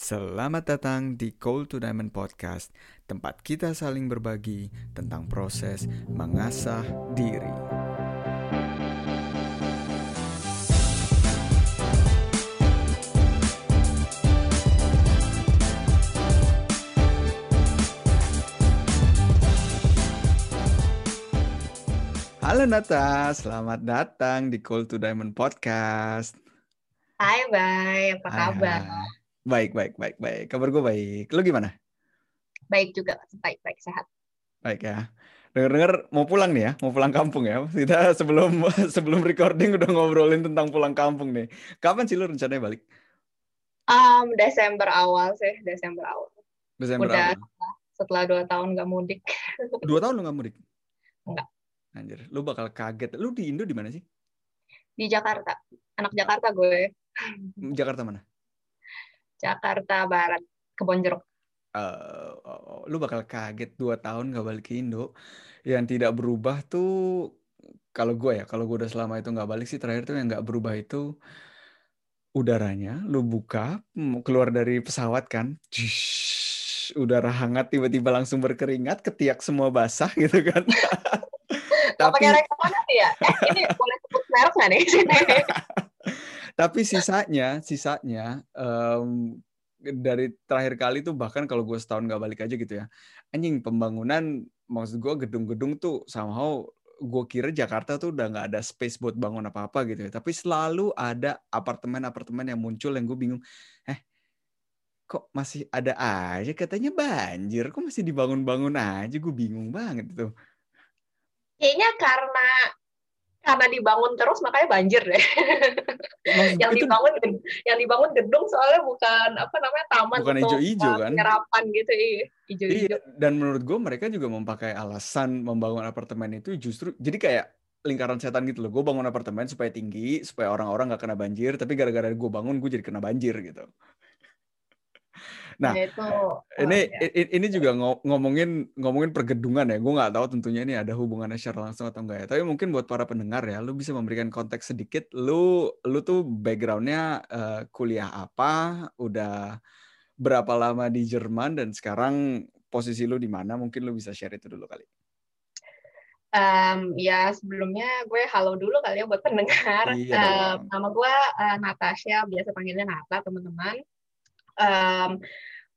Selamat datang di Cold to Diamond Podcast, tempat kita saling berbagi tentang proses mengasah diri. Halo Nata, selamat datang di Cold to Diamond Podcast. Hai, Bay. Apa Hai, kabar? hai. Baik, baik, baik, baik. Kabar gue baik. Lu gimana? Baik juga. Baik, baik. Sehat. Baik ya. Dengar-dengar mau pulang nih ya, mau pulang kampung ya. Kita sebelum sebelum recording udah ngobrolin tentang pulang kampung nih. Kapan sih lu rencananya balik? Um, Desember awal sih. Desember awal. Desember Udah. awal. Setelah dua tahun nggak mudik. Dua tahun lu nggak mudik? Enggak. Anjir, lu bakal kaget. Lu di Indo di mana sih? Di Jakarta. Anak Jakarta gue. Jakarta mana? Jakarta Barat. Kebon Jeruk. Eh, oh, lu bakal kaget dua tahun gak balik ke Indo. Yang tidak berubah tuh kalau gue ya, kalau gue udah selama itu nggak balik sih terakhir tuh yang nggak berubah itu udaranya. Lu buka, mm, keluar dari pesawat kan, Jish, udara hangat tiba-tiba langsung berkeringat, ketiak semua basah gitu kan. Tapi pakai rekomendasi ya? Eh, ini boleh sebut merek nggak nih? tapi sisanya, sisanya em, dari terakhir kali tuh bahkan kalau gue setahun nggak balik aja gitu ya, anjing pembangunan maksud gue gedung-gedung tuh somehow gue kira Jakarta tuh udah nggak ada space buat bangun apa-apa gitu ya, tapi selalu ada apartemen-apartemen yang muncul yang gue bingung, eh kok masih ada aja? Katanya banjir, kok masih dibangun-bangun aja, gue bingung banget tuh. Kayaknya karena karena dibangun terus makanya banjir deh. Maksud yang itu dibangun yang dibangun gedung soalnya bukan apa namanya taman Bukan uh, kan? penyerapan gitu iya ijo-ijo. Iya, dan menurut gue mereka juga memakai alasan membangun apartemen itu justru jadi kayak lingkaran setan gitu loh. Gue bangun apartemen supaya tinggi, supaya orang-orang nggak kena banjir. Tapi gara-gara gue bangun, gue jadi kena banjir gitu. Nah, Ya, itu oh, Ini ya. ini juga ngo- ngomongin ngomongin pergedungan ya. Gue nggak tahu tentunya ini ada hubungannya secara langsung atau enggak ya. Tapi mungkin buat para pendengar ya, lu bisa memberikan konteks sedikit. Lu lu tuh backgroundnya eh, kuliah apa? Udah berapa lama di Jerman dan sekarang posisi lu di mana? Mungkin lu bisa share itu dulu kali. Em, ya sebelumnya gue halo dulu kali ya buat pendengar. Iya dong. nama gue eh, Natasha, biasa panggilnya Nata teman-teman. Em,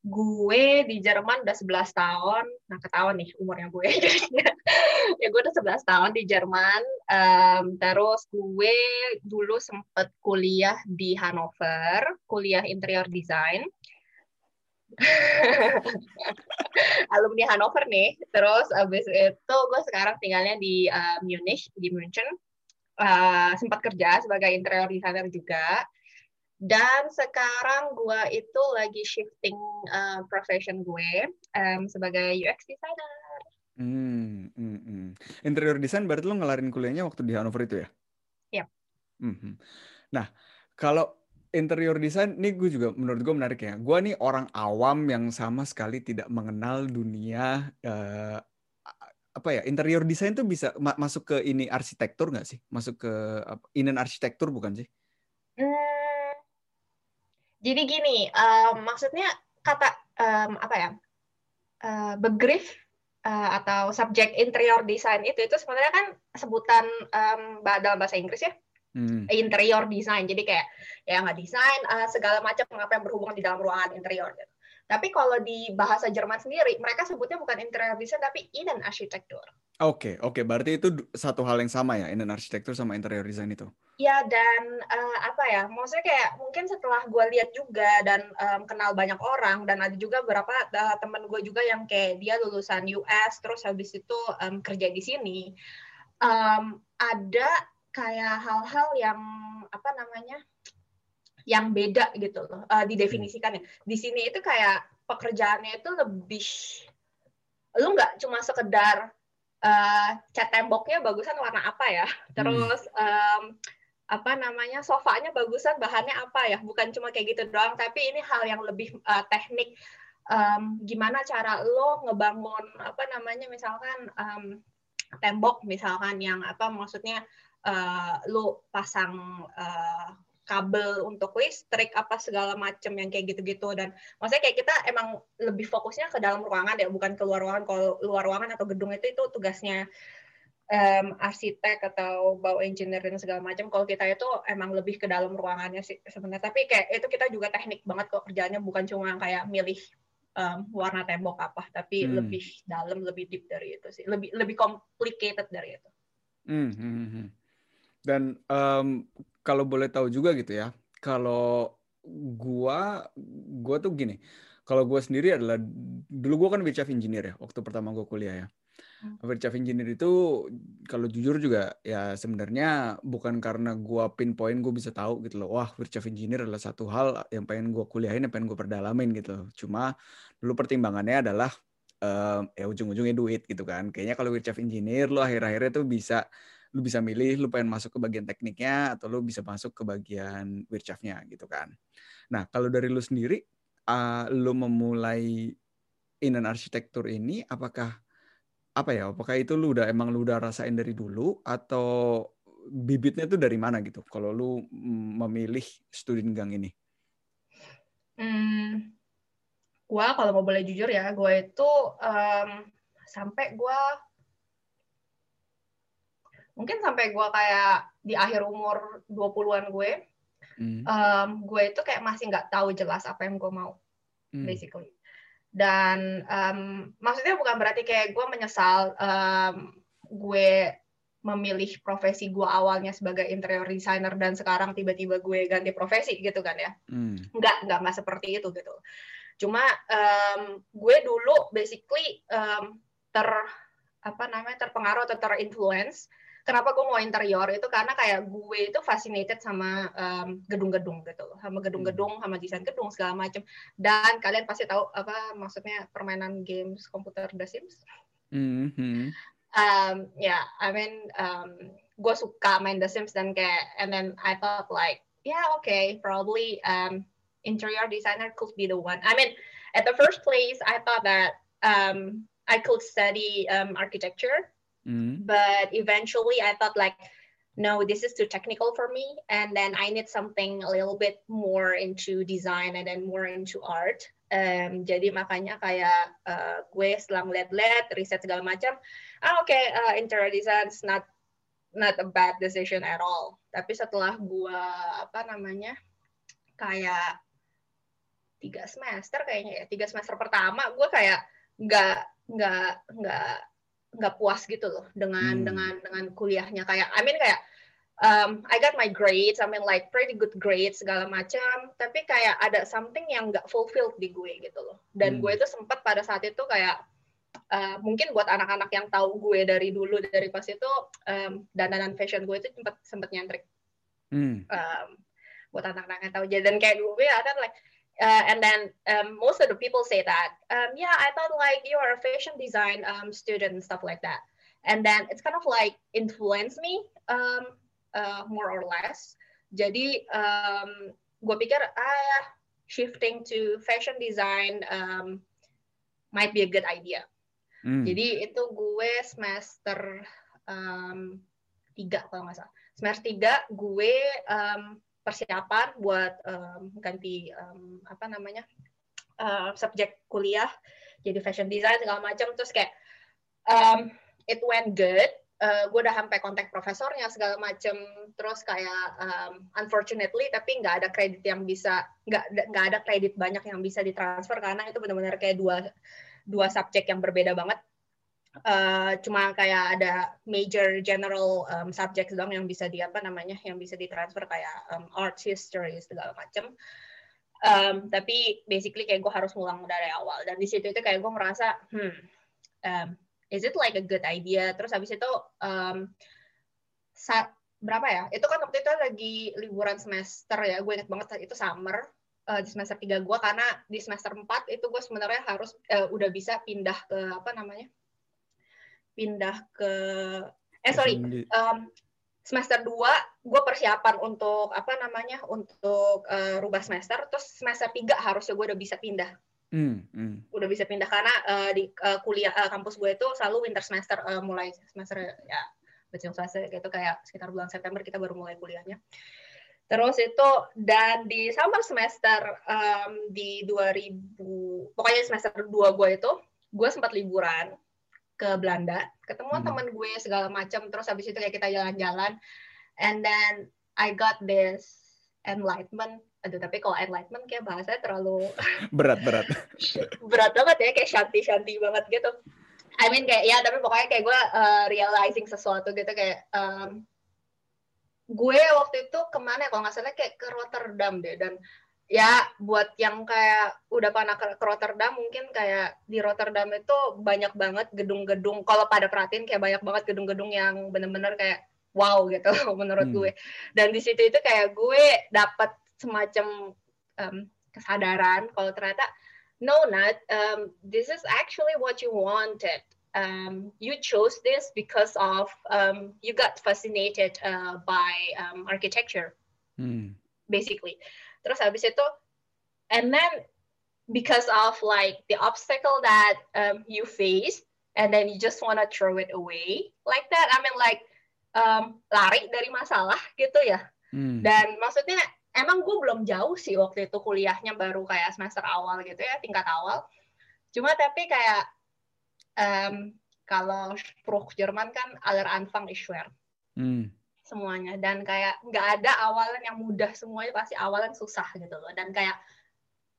gue di Jerman udah 11 tahun. Nah, ketahuan nih umurnya gue. ya gue udah 11 tahun di Jerman. Em, terus gue dulu sempet kuliah di Hannover, kuliah interior design. alumni Hannover nih. Terus abis itu gue sekarang tinggalnya di uh, Munich, di München. Uh, sempat kerja sebagai interior designer juga. Dan sekarang gue itu lagi shifting uh, profession gue um, sebagai UX designer. Hmm, hmm, hmm. Interior design berarti lu ngelarin kuliahnya waktu di Hannover itu ya? Yap. Mhm. Nah, kalau interior design, ini gue juga menurut gue menarik ya. Gue nih orang awam yang sama sekali tidak mengenal dunia eh, apa ya interior design tuh bisa ma- masuk ke ini arsitektur nggak sih? Masuk ke inen arsitektur bukan sih? Hmm, jadi gini, um, maksudnya kata um, apa ya? Uh, begrif uh, atau subjek interior design itu itu sebenarnya kan sebutan um, dalam bahasa Inggris ya. Hmm. interior design. Jadi kayak ya nggak desain uh, segala macam apa yang berhubungan di dalam ruangan interior. Gitu. Tapi kalau di bahasa Jerman sendiri, mereka sebutnya bukan interior design tapi innenarchitektur. Oke, oke. Berarti itu satu hal yang sama ya, inen arsitektur sama interior design itu. Ya dan uh, apa ya, maksudnya kayak mungkin setelah gue lihat juga dan um, kenal banyak orang dan ada juga beberapa uh, temen gue juga yang kayak dia lulusan US terus habis itu um, kerja di sini, um, ada kayak hal-hal yang apa namanya yang beda gitu loh uh, didefinisikannya. Di sini itu kayak pekerjaannya itu lebih lu nggak cuma sekedar uh, cat temboknya bagusan warna apa ya, terus um, apa namanya sofanya bagusan bahannya apa ya, bukan cuma kayak gitu doang, tapi ini hal yang lebih uh, teknik. Um, gimana cara lo ngebangun apa namanya misalkan um, tembok misalkan yang apa maksudnya uh, lu pasang uh, kabel untuk listrik apa segala macam yang kayak gitu-gitu dan maksudnya kayak kita emang lebih fokusnya ke dalam ruangan ya bukan keluar ruangan kalau luar ruangan atau gedung itu itu tugasnya um, arsitek atau bau engineer dan segala macam. Kalau kita itu emang lebih ke dalam ruangannya sih sebenarnya. Tapi kayak itu kita juga teknik banget kok kerjanya bukan cuma kayak milih um, warna tembok apa, tapi hmm. lebih dalam, lebih deep dari itu sih. Lebih lebih complicated dari itu. Hmm, hmm, hmm. hmm. Dan um, kalau boleh tahu juga gitu ya, kalau gua gua tuh gini, kalau gua sendiri adalah dulu gua kan VCF engineer ya waktu pertama gua kuliah ya Virtual engineer itu kalau jujur juga ya sebenarnya bukan karena gua pinpoint gue bisa tahu gitu loh. Wah, virtual engineer adalah satu hal yang pengen gua kuliahin, yang pengen gue perdalamin gitu. Cuma dulu pertimbangannya adalah um, ya ujung-ujungnya duit gitu kan. Kayaknya kalau virtual engineer lo akhir-akhirnya tuh bisa lu bisa milih lu pengen masuk ke bagian tekniknya atau lu bisa masuk ke bagian wirchavnya gitu kan. Nah, kalau dari lu sendiri uh, lu memulai in arsitektur ini apakah apa ya? Apakah itu lu udah emang lu udah rasain dari dulu atau bibitnya tuh dari mana gitu? Kalau lu memilih studi gang ini? Hmm, gua kalau mau boleh jujur ya, gue itu um, sampai gue mungkin sampai gue kayak di akhir umur 20-an gue, hmm. um, gue itu kayak masih nggak tahu jelas apa yang gue mau, hmm. basically dan um, maksudnya bukan berarti kayak gue menyesal um, gue memilih profesi gue awalnya sebagai interior designer dan sekarang tiba-tiba gue ganti profesi gitu kan ya hmm. nggak nggak nggak seperti itu gitu cuma um, gue dulu basically um, ter apa namanya terpengaruh atau terinfluence kenapa gue mau interior? Itu karena kayak gue itu fascinated sama gedung-gedung um, gitu. Sama gedung-gedung sama desain gedung segala macam dan kalian pasti tahu apa maksudnya permainan games komputer The Sims. Mm-hmm. um, ya yeah, I mean um, gue suka main The Sims dan kayak and then I thought like yeah okay probably um, interior designer could be the one. I mean at the first place I thought that um, I could study um, architecture Mm. But eventually I thought like, no, this is too technical for me. And then I need something a little bit more into design and then more into art. Um, jadi makanya kayak uh, gue setelah ngeliat-liat, riset segala macam, ah oke, okay, uh, interior design is not not a bad decision at all. Tapi setelah gue apa namanya kayak tiga semester kayaknya ya, tiga semester pertama gue kayak nggak nggak nggak nggak puas gitu loh dengan hmm. dengan dengan kuliahnya kayak I mean kayak um, I got my grades, I mean like pretty good grades segala macam, tapi kayak ada something yang nggak fulfilled di gue gitu loh. Dan hmm. gue itu sempat pada saat itu kayak uh, mungkin buat anak-anak yang tahu gue dari dulu dari pas itu um, dandanan fashion gue itu sempat sempat nyentrik. Hmm. Um, buat anak-anak yang tahu dan kayak gue ada like uh, and then um, most of the people say that um, yeah i thought like you're a fashion design um, student and stuff like that. And then it's kind of like influence me um, uh, more or less. Jadi um, gue pikir ah shifting to fashion design um, might be a good idea. Mm. jadi itu gue semester um, tiga kalau nggak salah. Semester tiga gue um, persiapan buat um, ganti um, apa namanya uh, subjek kuliah jadi fashion design segala macam. Terus kayak um, it went good. Uh, gue udah sampai kontak profesornya segala macam terus kayak um, unfortunately tapi nggak ada kredit yang bisa nggak nggak ada kredit banyak yang bisa ditransfer karena itu benar-benar kayak dua dua subjek yang berbeda banget uh, cuma kayak ada major general um, subject dong yang bisa di apa namanya yang bisa ditransfer kayak um, art history segala macam um, tapi basically kayak gue harus ngulang dari awal. Dan di situ itu kayak gue merasa hmm um, is it like a good idea? Terus habis itu um, saat berapa ya? Itu kan waktu itu lagi liburan semester ya gue inget banget itu summer uh, di semester 3 gue karena di semester 4 itu gue sebenarnya harus uh, udah bisa pindah ke apa namanya pindah ke eh sorry um, semester 2 gue persiapan untuk apa namanya untuk uh, rubah semester terus semester 3 harusnya gue udah bisa pindah. Mm, mm. udah bisa pindah karena uh, di uh, kuliah uh, kampus gue itu selalu winter semester uh, mulai semester ya berjam semester gitu kayak sekitar bulan September kita baru mulai kuliahnya. Terus itu dan di summer semester um, di 2000 pokoknya semester 2 gue itu gue sempat liburan ke Belanda, ketemu hmm. teman gue segala macam terus habis itu kayak kita jalan-jalan and then I got this enlightenment. Aduh tapi kalau enlightenment kayak bahasanya terlalu berat berat. Berat banget ya kayak shanti shanti banget gitu. I mean kayak ya tapi pokoknya kayak gue uh, realizing sesuatu gitu kayak um, gue waktu itu ke mana ya? Kalau nggak salah kayak ke Rotterdam deh dan ya buat yang kayak udah pernah ke, Rotterdam mungkin kayak di Rotterdam itu banyak banget gedung-gedung kalau pada perhatiin kayak banyak banget gedung-gedung yang bener-bener kayak wow gitu menurut hmm. gue dan di situ itu kayak gue dapat semacam um, kesadaran kalau ternyata no not um, this is actually what you wanted um, you chose this because of um, you got fascinated uh, by um, architecture, hmm. basically. Terus habis itu, and then because of like the obstacle that um, you faced, and then you just wanna throw it away like that. I mean like um, lari dari masalah gitu ya. Hmm. Dan maksudnya emang gue belum jauh sih waktu itu kuliahnya baru kayak semester awal gitu ya tingkat awal. Cuma tapi kayak um, kalau Spruch Jerman kan aller Anfang ist schwer. Hmm. Semuanya dan kayak nggak ada awalan yang mudah semuanya pasti awalan susah gitu loh dan kayak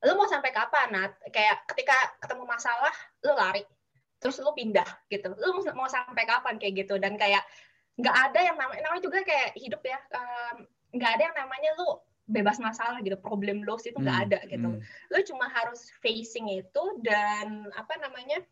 lu mau sampai kapan Nat? Kayak ketika ketemu masalah lu lari terus lu pindah gitu. Lu mau sampai kapan kayak gitu dan kayak nggak ada yang namanya namanya juga kayak hidup ya nggak um, ada yang namanya lu bebas masalah gitu problem loss itu nggak hmm. ada gitu hmm. lu cuma harus facing itu dan apa namanya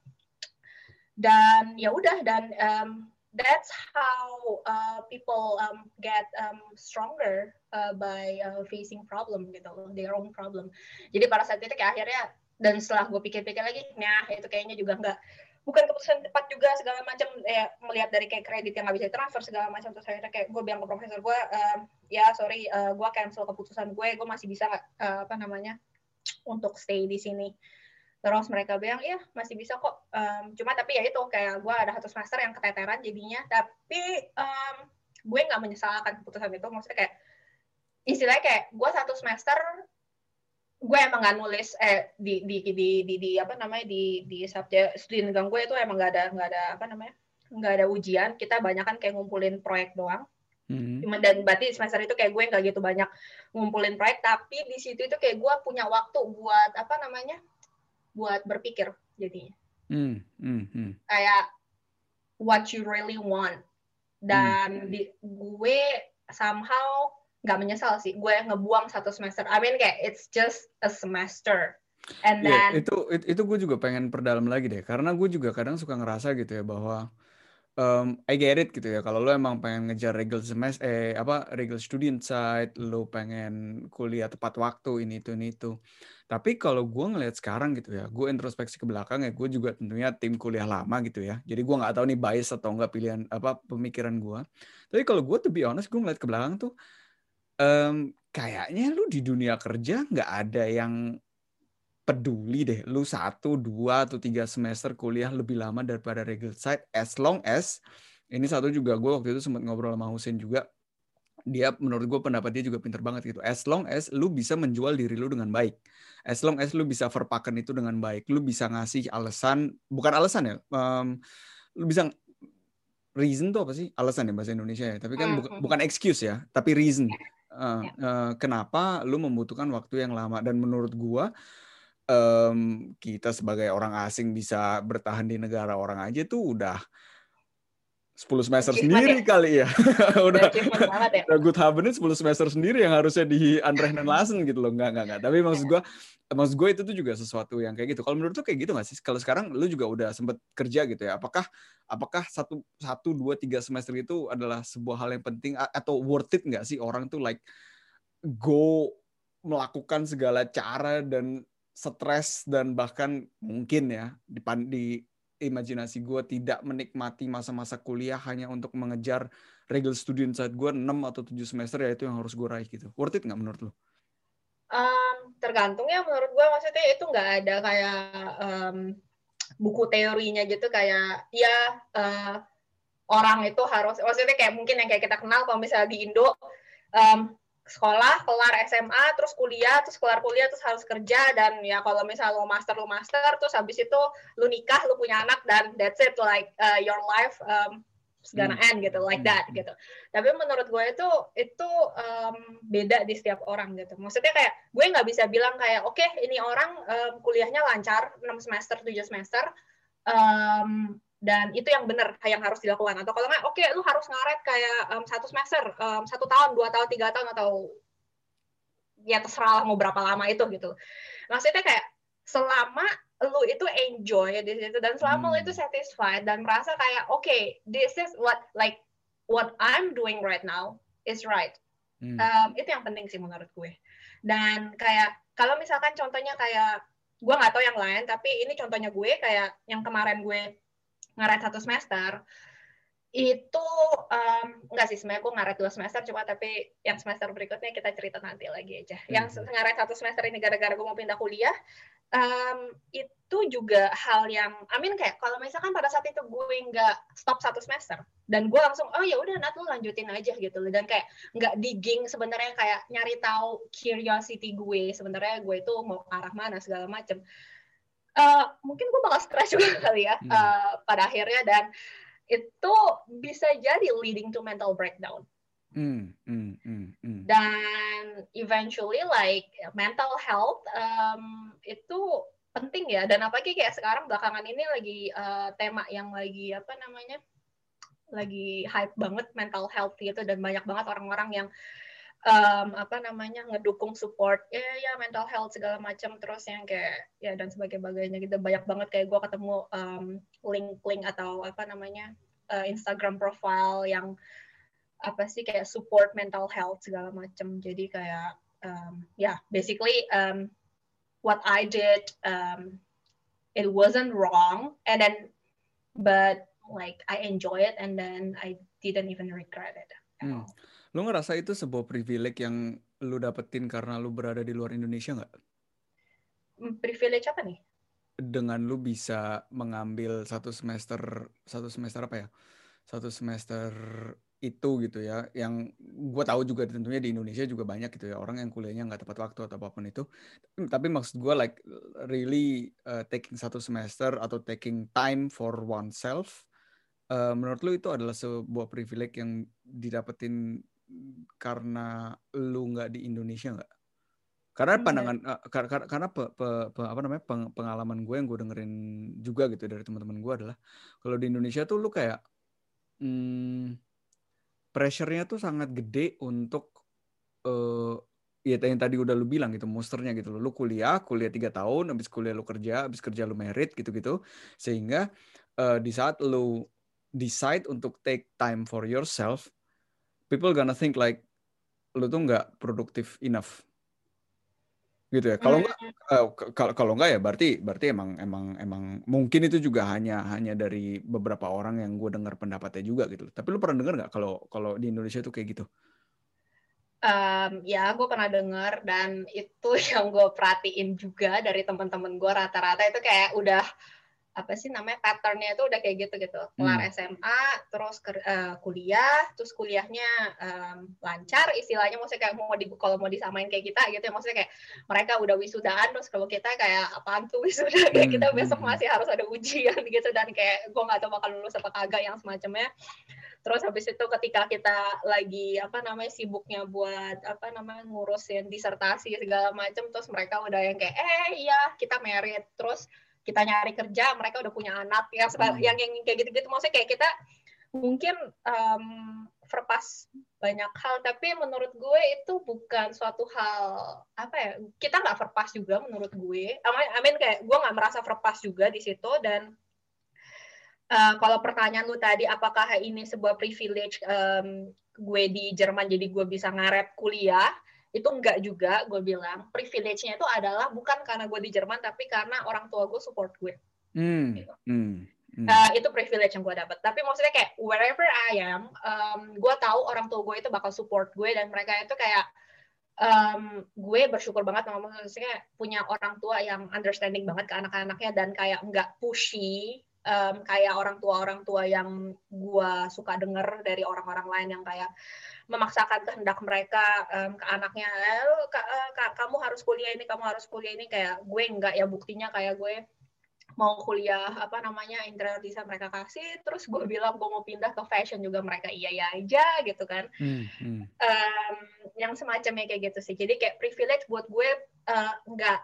dan ya udah dan um, that's how uh, people um, get um, stronger uh, by uh, facing problem gitu their own problem. Jadi pada saat itu kayak akhirnya dan setelah gue pikir-pikir lagi nah itu kayaknya juga nggak bukan keputusan tepat juga segala macam ya melihat dari kayak kredit yang nggak bisa transfer segala macam terus akhirnya kayak gue bilang ke profesor gue um, ya sorry uh, gue cancel keputusan gue gue masih bisa nggak uh, apa namanya untuk stay di sini terus mereka bilang iya masih bisa kok. Um, cuma tapi ya itu kayak gue ada satu semester yang keteteran jadinya. Tapi um, gue nggak menyesalkan keputusan itu. Maksudnya kayak istilahnya kayak gue satu semester gue emang nggak nulis eh di di di di, di apa namanya di di subjek studi negang gue itu emang nggak ada nggak ada apa namanya nggak ada ujian. Kita banyak kan kayak ngumpulin proyek doang. Hmm. dan berarti semester itu kayak gue nggak gitu banyak ngumpulin proyek. Tapi di situ itu kayak gue punya waktu buat apa namanya buat berpikir jadinya. Hmm, hmm, hmm. Kayak what you really want. Dan hmm. di, gue somehow nggak menyesal sih. Gue ngebuang satu semester. I mean kayak it's just a semester. And iya, then yeah, itu, itu itu gue juga pengen perdalam lagi deh. Karena gue juga kadang suka ngerasa gitu ya bahwa um, I get it gitu ya. Kalau lo emang pengen ngejar regal semester, eh apa regal student side, lo pengen kuliah tepat waktu ini itu ini itu. Tapi kalau gue ngelihat sekarang gitu ya, gue introspeksi ke belakang ya, gue juga tentunya tim kuliah lama gitu ya. Jadi gue nggak tahu nih bias atau enggak pilihan apa pemikiran gue. Tapi kalau gue tuh be honest, gue ngeliat ke belakang tuh um, kayaknya lu di dunia kerja nggak ada yang peduli deh lu satu dua atau tiga semester kuliah lebih lama daripada regal side as long as ini satu juga gue waktu itu sempat ngobrol sama Husin juga dia menurut gue pendapat dia juga pinter banget gitu. As long as lu bisa menjual diri lu dengan baik. As long as lu bisa verpaken itu dengan baik lu bisa ngasih alasan bukan alasan ya um, lu bisa reason tuh apa sih? Alasan ya bahasa Indonesia ya tapi kan bu bukan excuse ya tapi reason. Uh, uh, kenapa lu membutuhkan waktu yang lama? Dan menurut gue um, kita sebagai orang asing bisa bertahan di negara orang aja tuh udah 10 semester sendiri ya? kali ya. udah ya? udah good haven 10 semester sendiri yang harusnya di unrehnen lassen gitu loh. Enggak, enggak, enggak. Tapi maksud gue maksud gue itu tuh juga sesuatu yang kayak gitu. Kalau menurut tuh kayak gitu nggak sih? Kalau sekarang lu juga udah sempet kerja gitu ya. Apakah apakah satu satu dua tiga semester itu adalah sebuah hal yang penting atau worth it nggak sih orang tuh like go melakukan segala cara dan stres dan bahkan mungkin ya di, di imajinasi gue tidak menikmati masa-masa kuliah hanya untuk mengejar regular student saat gue 6 atau 7 semester ya itu yang harus gue raih gitu. Worth it nggak menurut lo? Um, tergantung ya menurut gue maksudnya itu nggak ada kayak um, buku teorinya gitu kayak ya uh, orang itu harus maksudnya kayak mungkin yang kayak kita kenal kalau misalnya di Indo um, sekolah, kelar SMA, terus kuliah, terus kelar kuliah, terus harus kerja, dan ya kalau misalnya lo master, lo master, terus habis itu lo nikah, lo punya anak, dan that's it, like uh, your life um, gonna hmm. end gitu, like hmm. that gitu. Tapi menurut gue itu itu um, beda di setiap orang gitu. Maksudnya kayak gue nggak bisa bilang kayak oke okay, ini orang um, kuliahnya lancar 6 semester, 7 semester, um, dan itu yang benar yang harus dilakukan atau kalau nggak oke okay, lu harus ngaret kayak um, satu semester um, satu tahun dua tahun tiga tahun atau ya terserah mau berapa lama itu gitu maksudnya kayak selama lu itu enjoy di situ dan selama hmm. lu itu satisfied dan merasa kayak oke okay, this is what like what I'm doing right now is right hmm. um, itu yang penting sih menurut gue dan kayak kalau misalkan contohnya kayak gue nggak tahu yang lain tapi ini contohnya gue kayak yang kemarin gue ngaret satu semester. Itu um, enggak sih sebenarnya gue ngaret dua semester cuma tapi yang semester berikutnya kita cerita nanti lagi aja. Hmm. yang ngaret satu semester ini gara-gara gue mau pindah kuliah um, itu juga hal yang I mean kayak kalau misalkan pada saat itu gue nggak stop satu semester dan gue langsung oh ya udah Nat lu lanjutin aja gitu loh. Dan kayak nggak digging sebenarnya kayak nyari tahu curiosity gue sebenarnya gue itu mau arah mana segala macem uh, mungkin gue bakal stres juga kali ya hmm. uh, pada akhirnya dan itu bisa jadi leading to mental breakdown. Mm, mm, mm, mm. Dan eventually like mental health um, itu penting ya dan apalagi kayak sekarang belakangan ini lagi uh, tema yang lagi apa namanya lagi hype banget mental health gitu dan banyak banget orang-orang yang um, apa namanya ngedukung support ya ya mental health segala macam terus yang kayak ya dan sebagainya gitu banyak banget kayak gue ketemu um, link-link atau apa namanya uh, Instagram profile yang apa sih kayak support mental health segala macam jadi kayak um, ya yeah, basically um, what I did um, it wasn't wrong and then but like I enjoy it and then I didn't even regret it. Hmm. Lu ngerasa itu sebuah privilege yang lu dapetin karena lu berada di luar Indonesia nggak? Hmm, privilege apa nih? Dengan lu bisa mengambil satu semester satu semester apa ya? Satu semester itu gitu ya yang gue tahu juga tentunya di Indonesia juga banyak gitu ya orang yang kuliahnya nggak tepat waktu atau apa pun itu tapi maksud gue like really uh, taking satu semester atau taking time for oneself uh, menurut lu itu adalah sebuah privilege yang didapetin karena lu nggak di Indonesia nggak? Karena pandangan uh, karena karena pe, pe, pe, apa namanya peng, pengalaman gue yang gue dengerin juga gitu dari teman-teman gue adalah kalau di Indonesia tuh lu kayak hmm, pressure-nya tuh sangat gede untuk uh, ya yang tadi udah lu bilang gitu monsternya gitu lu kuliah kuliah tiga tahun habis kuliah lu kerja habis kerja lu merit gitu gitu sehingga uh, di saat lu decide untuk take time for yourself people gonna think like lu tuh nggak produktif enough. Gitu ya. Kalau nggak uh, kalau kalau nggak ya berarti berarti emang emang emang mungkin itu juga hanya hanya dari beberapa orang yang gue dengar pendapatnya juga gitu. Tapi lu pernah dengar nggak kalau kalau di Indonesia tuh kayak gitu? Um, ya gue pernah dengar dan itu yang gue perhatiin juga dari teman-teman gue rata-rata itu kayak udah apa sih namanya patternnya itu udah kayak gitu gitu kelar hmm. SMA terus ke, uh, kuliah terus kuliahnya um, lancar istilahnya maksudnya kayak mau di kalau mau disamain kayak kita gitu ya maksudnya kayak mereka udah wisudaan terus kalau kita kayak apaan tuh wisuda? Kayak kita hmm, besok masih harus ada ujian gitu dan kayak gue nggak tahu bakal lulus apa kagak yang semacamnya. Terus habis itu ketika kita lagi apa namanya sibuknya buat apa namanya ngurusin disertasi segala macam terus mereka udah yang kayak eh iya kita merit. Terus kita nyari kerja mereka udah punya anak yang hmm. yang yang kayak gitu-gitu. Maksudnya kayak kita mungkin um, verpas banyak hal tapi menurut gue itu bukan suatu hal apa ya kita nggak verpas juga menurut gue. I mean kayak gue nggak merasa verpas juga di situ dan uh, kalau pertanyaan lu tadi apakah ini sebuah privilege um, gue di Jerman jadi gue bisa ngaret kuliah itu enggak juga gue bilang privilege-nya itu adalah bukan karena gue di Jerman tapi karena orang tua gue support gue hmm. gitu. hmm. Hmm. Uh, itu privilege yang gue dapat tapi maksudnya kayak wherever I am um, gue tahu orang tua gue itu bakal support gue dan mereka itu kayak um, gue bersyukur banget sama maksudnya punya orang tua yang understanding banget ke anak-anaknya dan kayak enggak pushy um, kayak orang tua orang tua yang gue suka denger dari orang-orang lain yang kayak memaksakan kehendak mereka um, ke anaknya eh, ka, ka, kamu harus kuliah ini kamu harus kuliah ini. Kayak gue enggak ya buktinya kayak gue mau kuliah apa namanya interior design mereka kasih terus gue bilang gue mau pindah ke fashion juga mereka iya iya aja gitu kan. Hmm, hmm. Um, yang semacamnya kayak gitu sih. Jadi kayak privilege buat gue uh, nggak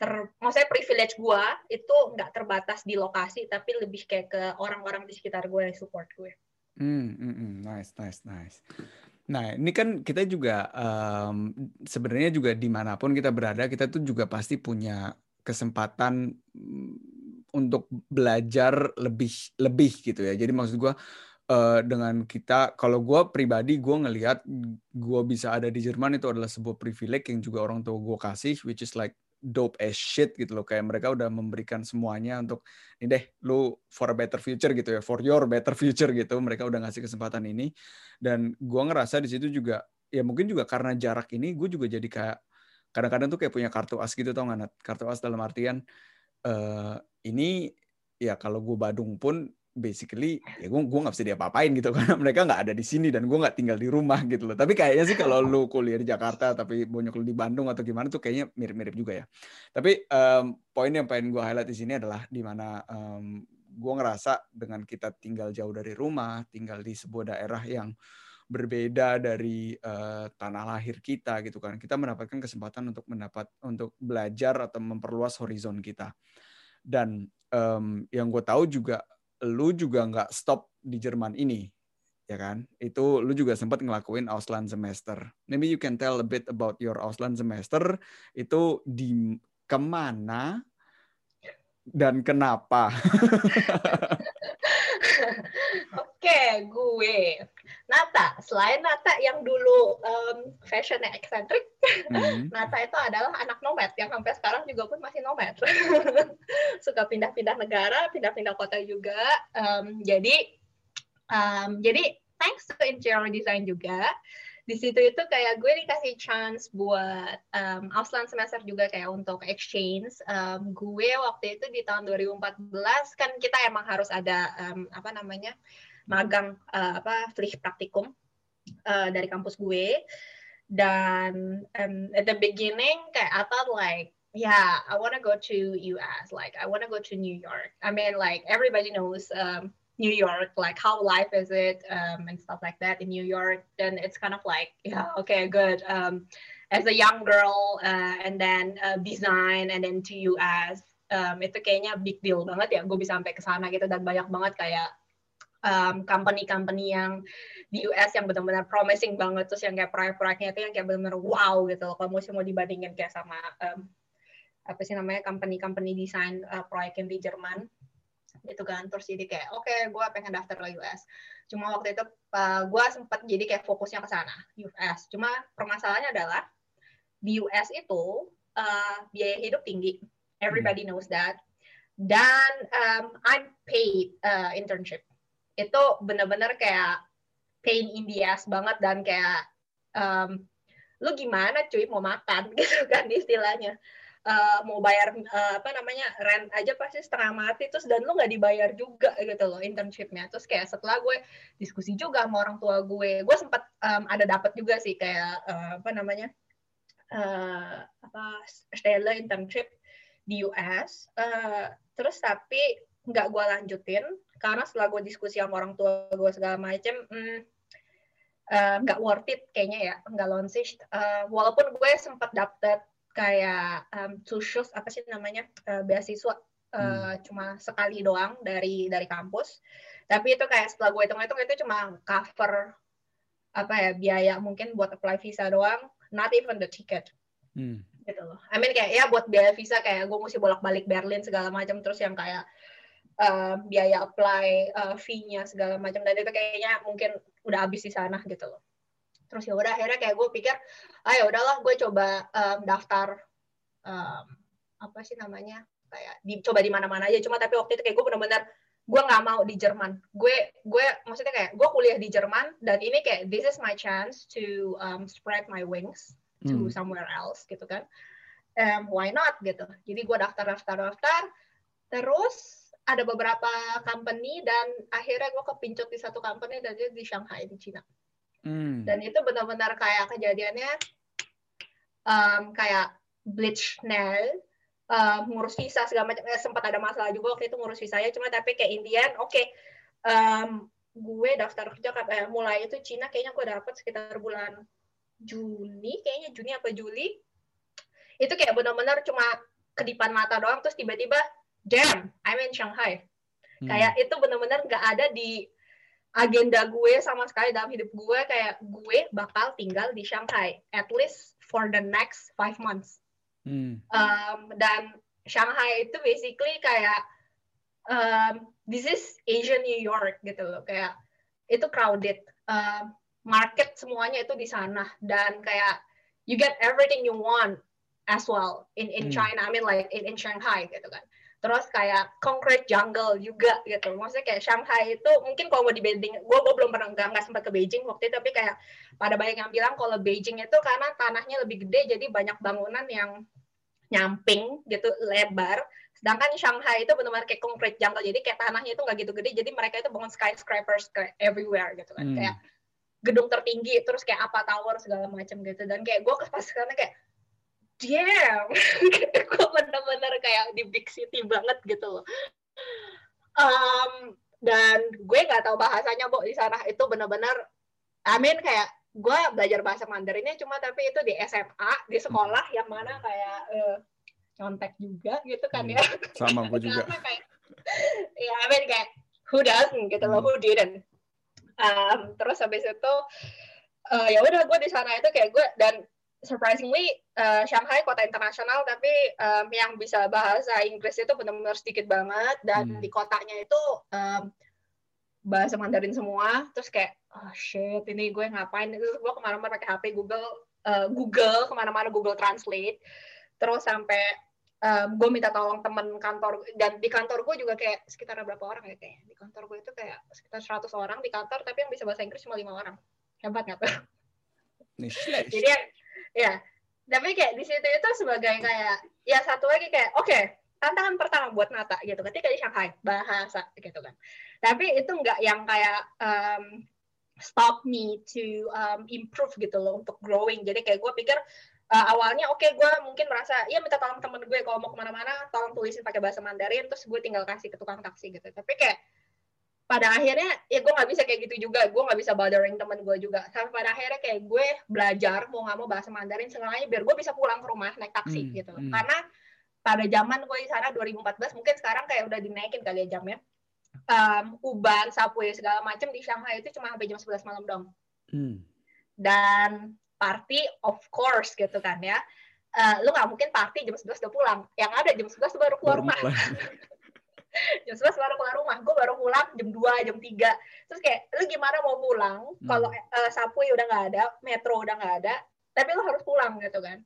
ter maksudnya privilege gue itu nggak terbatas di lokasi tapi lebih kayak ke orang-orang di sekitar gue yang support gue Hmm, hmm, hmm, nice, nice, nice. Nah, ini kan kita juga um, sebenarnya juga di mana pun kita berada, kita tuh juga pasti punya kesempatan mm, untuk belajar lebih lebih gitu ya. Jadi maksud gue uh, dengan kita, kalau gue pribadi gue ngelihat gue bisa ada di Jerman itu adalah sebuah privilege yang juga orang tua gue kasih, which is like dope as shit gitu loh. Kayak mereka udah memberikan semuanya untuk ini deh lu for a better future gitu ya. For your better future gitu. Mereka udah ngasih kesempatan ini. Dan gua ngerasa di situ juga ya mungkin juga karena jarak ini gue juga jadi kayak kadang-kadang tuh kayak punya kartu as gitu tau nggak kartu as dalam artian uh, ini ya kalau gue Badung pun basically ya gue gue nggak bisa diapa-apain gitu karena mereka nggak ada di sini dan gue nggak tinggal di rumah gitu loh. Tapi kayaknya sih kalau lu kuliah di Jakarta tapi bonyok lu di Bandung atau gimana tuh kayaknya mirip-mirip juga ya. Tapi um, poin yang pengen gue highlight di sini adalah di mana um, gue ngerasa dengan kita tinggal jauh dari rumah tinggal di sebuah daerah yang berbeda dari uh, tanah lahir kita gitu kan kita mendapatkan kesempatan untuk mendapat untuk belajar atau memperluas horizon kita. Dan um, yang gue tahu juga lu juga nggak stop di Jerman ini, ya kan? Itu lu juga sempat ngelakuin Ausland semester. Maybe you can tell a bit about your Ausland semester. Itu di ke mana dan kenapa? Oke, gue Nata. Selain Nata yang dulu um, fashionnya eksentrik, hmm. Nata itu adalah anak nomad yang sampai sekarang juga pun masih nomad. Suka pindah-pindah negara, pindah-pindah kota juga. Um, jadi, um, jadi thanks to interior design juga, di situ itu kayak gue dikasih chance buat um, Ausland semester juga kayak untuk exchange. Um, gue waktu itu di tahun 2014 kan kita emang harus ada um, apa namanya magang uh, apa free praktikum uh, dari kampus gue. Dan at the beginning kayak I thought like yeah I want to go to US like I want to go to New York. I mean like everybody knows um, New York like how life is it um, and stuff like that in New York. Then it's kind of like yeah okay good. Um, as a young girl uh, and then uh, design and then to US um, itu kayaknya big deal banget ya. Gue bisa sampai ke sana gitu dan banyak banget kayak um, company-company yang di US yang benar-benar promising banget terus yang kayak proyek-proyeknya itu yang kayak benar-benar wow gitu loh. Kalau mau dibandingin kayak sama um, apa sih namanya company-company desain uh, proyek yang di Jerman gitu kan. Terus jadi kayak oke okay, gue pengen daftar ke US cuma waktu itu uh, gue sempat jadi kayak fokusnya ke sana US cuma permasalahannya adalah di US itu uh, biaya hidup tinggi. Everybody hmm. knows that. Dan um, I'm paid uh, internship itu bener-bener kayak pain in the ass banget dan kayak um, lu gimana cuy mau makan gitu kan istilahnya. Uh, mau bayar uh, apa namanya rent aja pasti setengah mati terus dan lu nggak dibayar juga gitu loh internshipnya. Terus kayak setelah gue diskusi juga sama orang tua gue gue sempat um, ada dapat juga sih kayak uh, apa namanya uh, apa Stella internship di US uh, terus tapi nggak gue lanjutin karena setelah gue diskusi sama orang tua gue segala macem hmm, nggak uh, worth it kayaknya ya nggak launch uh, walaupun gue sempat dapet kayak um, apa sih namanya uh, beasiswa uh, hmm. cuma sekali doang dari dari kampus tapi itu kayak setelah gue hitung-hitung itu cuma cover apa ya biaya mungkin buat apply visa doang not even the ticket hmm. gitu loh I mean kayak ya buat biaya visa kayak gue mesti bolak-balik Berlin segala macam terus yang kayak uh, biaya apply uh, fee-nya segala macam. Dan itu kayaknya mungkin udah habis di sana gitu loh. Terus ya udah akhirnya kayak gue pikir ah ya udahlah gue coba um, daftar um, apa sih namanya kayak dicoba di mana-mana aja. Cuma tapi waktu itu kayak gue benar-benar gue nggak mau di Jerman. Gue gue maksudnya kayak gue kuliah di Jerman dan ini kayak this is my chance to um, spread my wings to hmm. somewhere else gitu kan. Um, why not? gitu. Jadi gue daftar daftar daftar. Terus ada beberapa company dan akhirnya gue kepincut di satu company dan itu di Shanghai di Cina. Hmm. Dan itu benar-benar kayak kejadiannya um, kayak bleach nail, um, ngurus visa segala macam. Eh, sempat ada masalah juga waktu itu ngurus visanya, cuma tapi kayak Indian, oke, okay, um, gue daftar kerja eh, mulai itu Cina kayaknya gue dapat sekitar bulan Juni, kayaknya Juni apa Juli. Itu kayak benar-benar cuma kedipan mata doang, terus tiba-tiba damn, I'm in Shanghai. Hmm. Kayak itu benar-benar nggak ada di agenda gue sama sekali dalam hidup gue kayak gue bakal tinggal di Shanghai at least for the next five months. Hmm. Um, dan Shanghai itu basically kayak um, this is Asian New York gitu loh kayak itu crowded. Um, market semuanya itu di sana dan kayak you get everything you want as well in in hmm. China. I mean like in in Shanghai gitu kan terus kayak concrete jungle juga gitu. Maksudnya kayak Shanghai itu mungkin kalau mau di Beijing gue gue belum pernah nggak nggak sempat ke Beijing waktu itu tapi kayak pada banyak yang bilang kalau Beijing itu karena tanahnya lebih gede jadi banyak bangunan yang nyamping gitu lebar. Sedangkan Shanghai itu benar-benar kayak concrete jungle jadi kayak tanahnya itu nggak gitu gede jadi mereka itu bangun skyscrapers kayak everywhere gitu kan. Hmm. kayak gedung tertinggi terus kayak apa tower segala macam gitu. Dan kayak gue pas karena kayak damn. Gue bener-bener kayak di big city banget gitu loh. Um, dan gue nggak tahu bahasanya bu di sana. Itu bener-bener I mean kayak gue belajar bahasa Mandarinnya cuma tapi itu di SMA di sekolah yang mana kayak uh, nyontek juga gitu kan hmm, ya sama gue juga. Kayak ya I mean kayak who doesn't gitu loh who didn't. Um, terus habis itu uh, ya udah gue di sana itu kayak gue dan surprisingly uh, Shanghai kota internasional tapi um, yang bisa bahasa Inggris itu benar-benar sedikit banget dan hmm. di kotanya itu um, bahasa Mandarin semua terus kayak oh shit ini gue ngapain? Terus gue ke mana-mana pakai HP Google uh, Google ke mana-mana Google Translate. Terus sampai um, gue minta tolong temen kantor dan di kantor gue juga kayak sekitar berapa orang ya kayak di kantor gue itu kayak sekitar 100 orang di kantor tapi yang bisa bahasa Inggris cuma lima orang. Hebat nggak tuh? Jadi ya tapi kayak di situ itu sebagai kayak ya satu lagi kayak oke okay, tantangan pertama buat Nata gitu. Ketika di Shanghai bahasa gitu kan. Tapi itu nggak yang kayak um, stop me to um, improve gitu loh untuk growing. Jadi kayak gue pikir uh, awalnya oke okay, gue mungkin merasa ya minta tolong temen gue kalau mau ke mana-mana tolong tulisin pakai bahasa Mandarin terus gue tinggal kasih ke tukang taksi gitu. Tapi kayak pada akhirnya ya gue nggak bisa kayak gitu juga. Gue nggak bisa bothering temen gue juga. Sampai pada akhirnya kayak gue belajar mau nggak mau bahasa Mandarin sengaja biar gue bisa pulang ke rumah naik taksi hmm, gitu. hmm. karena pada zaman gue di sana 2014 mungkin sekarang kayak udah dinaikin kali ya jamnya um, Uban, Subway segala macam di Shanghai itu cuma sampai jam 11 malam dong. Hmm. dan party of course gitu kan ya. Uh, lu nggak mungkin party jam 11 udah pulang. Yang ada jam 11 baru keluar rumah jam sebelas baru keluar rumah gue baru pulang jam 2, jam 3 terus kayak lu gimana mau pulang? Hmm. kalau uh, sapu udah nggak ada metro udah nggak ada tapi lu harus pulang gitu kan.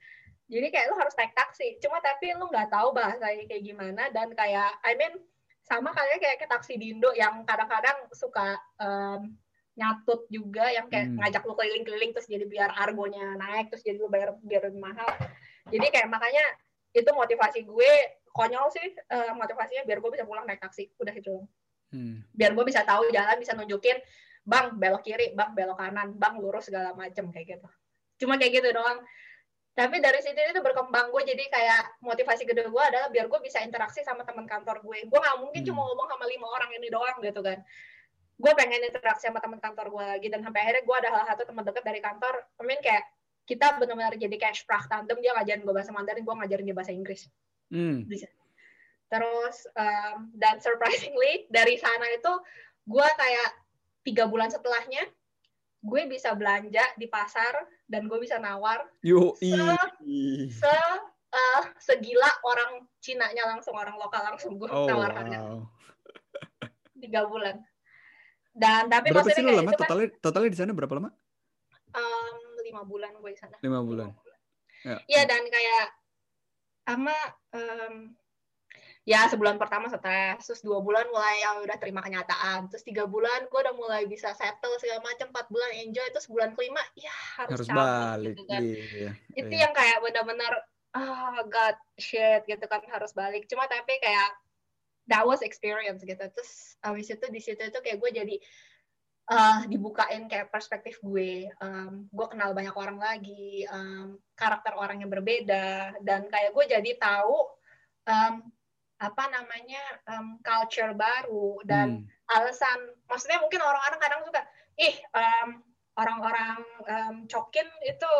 Jadi kayak lu harus naik taksi. Cuma tapi lu nggak tahu bahasanya kayak gimana dan kayak I mean sama kayak kayak ke taksi di Indo yang kadang-kadang suka um, nyatut juga yang kayak hmm. ngajak lu keliling-keliling terus jadi biar argonya naik terus jadi lu bayar biar lebih mahal. Jadi kayak makanya itu motivasi gue konyol sih uh, motivasinya biar gue bisa pulang naik taksi. Udah itu hmm. biar gue bisa tahu jalan bisa nunjukin bang belok kiri bang belok kanan bang lurus segala macem kayak gitu. Cuma kayak gitu doang. Tapi dari situ itu berkembang gue jadi kayak motivasi kedua gue adalah biar gue bisa interaksi sama teman kantor gue gue nggak mungkin hmm. cuma ngomong sama lima orang ini doang gitu kan. Gue pengen interaksi sama teman kantor gue lagi dan sampai akhirnya gue ada salah satu teman dekat dari kantor. I mean kayak kita benar-benar jadi kayak tandem dia ngajarin gue bahasa Mandarin gue ngajarin dia bahasa Inggris Hmm. Terus um, dan surprisingly dari sana itu gue kayak tiga bulan setelahnya gue bisa belanja di pasar dan gue bisa nawar Yo, se, se uh, segila orang Cina-nya langsung orang lokal langsung gue oh, nawarkannya. wow. tiga bulan. Dan tapi berapa sih lama? kan totalnya totalnya di sana berapa lama? Um, lima bulan gue di sana. Lima bulan. Ya, ya dan kayak sama um, ya sebulan pertama stres terus dua bulan mulai yang udah terima kenyataan terus tiga bulan gue udah mulai bisa settle segala macam empat bulan enjoy terus bulan kelima ya harus, harus balik gitu kan. iya, itu iya. yang kayak benar-benar ah oh, god shit gitu kan harus balik cuma tapi kayak that was experience gitu terus abis itu di situ itu kayak gue jadi uh, dibukain kayak perspektif gue. Um, gue kenal banyak orang lagi um, karakter orang yang berbeda dan kayak gue jadi tahu um, apa namanya um, culture baru dan hmm. alasan. Maksudnya mungkin orang-orang kadang suka ih um, orang-orang um, cokin itu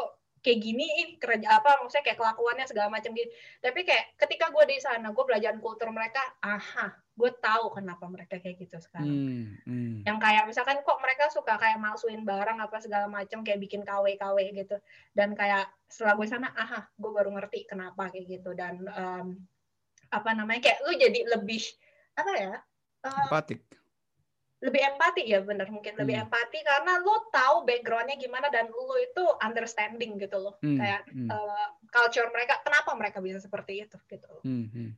kayak gini kerja apa maksudnya kayak kelakuannya segala macam gitu. Tapi kayak ketika gue di sana gue belajar kultur mereka aha gue tahu kenapa mereka kayak gitu sekarang hmm, hmm. yang kayak misalkan kok mereka suka kayak malsuin barang apa segala macam kayak bikin KW KW gitu dan kayak setelah gue sana aha gue baru ngerti kenapa kayak gitu dan um, apa namanya kayak lu jadi lebih apa ya um, empatik lebih empati ya bener mungkin lebih hmm. empati karena lo tahu backgroundnya gimana dan lo itu understanding gitu loh hmm. kayak hmm. Uh, culture mereka kenapa mereka bisa seperti itu gitu. Hmm. Hmm.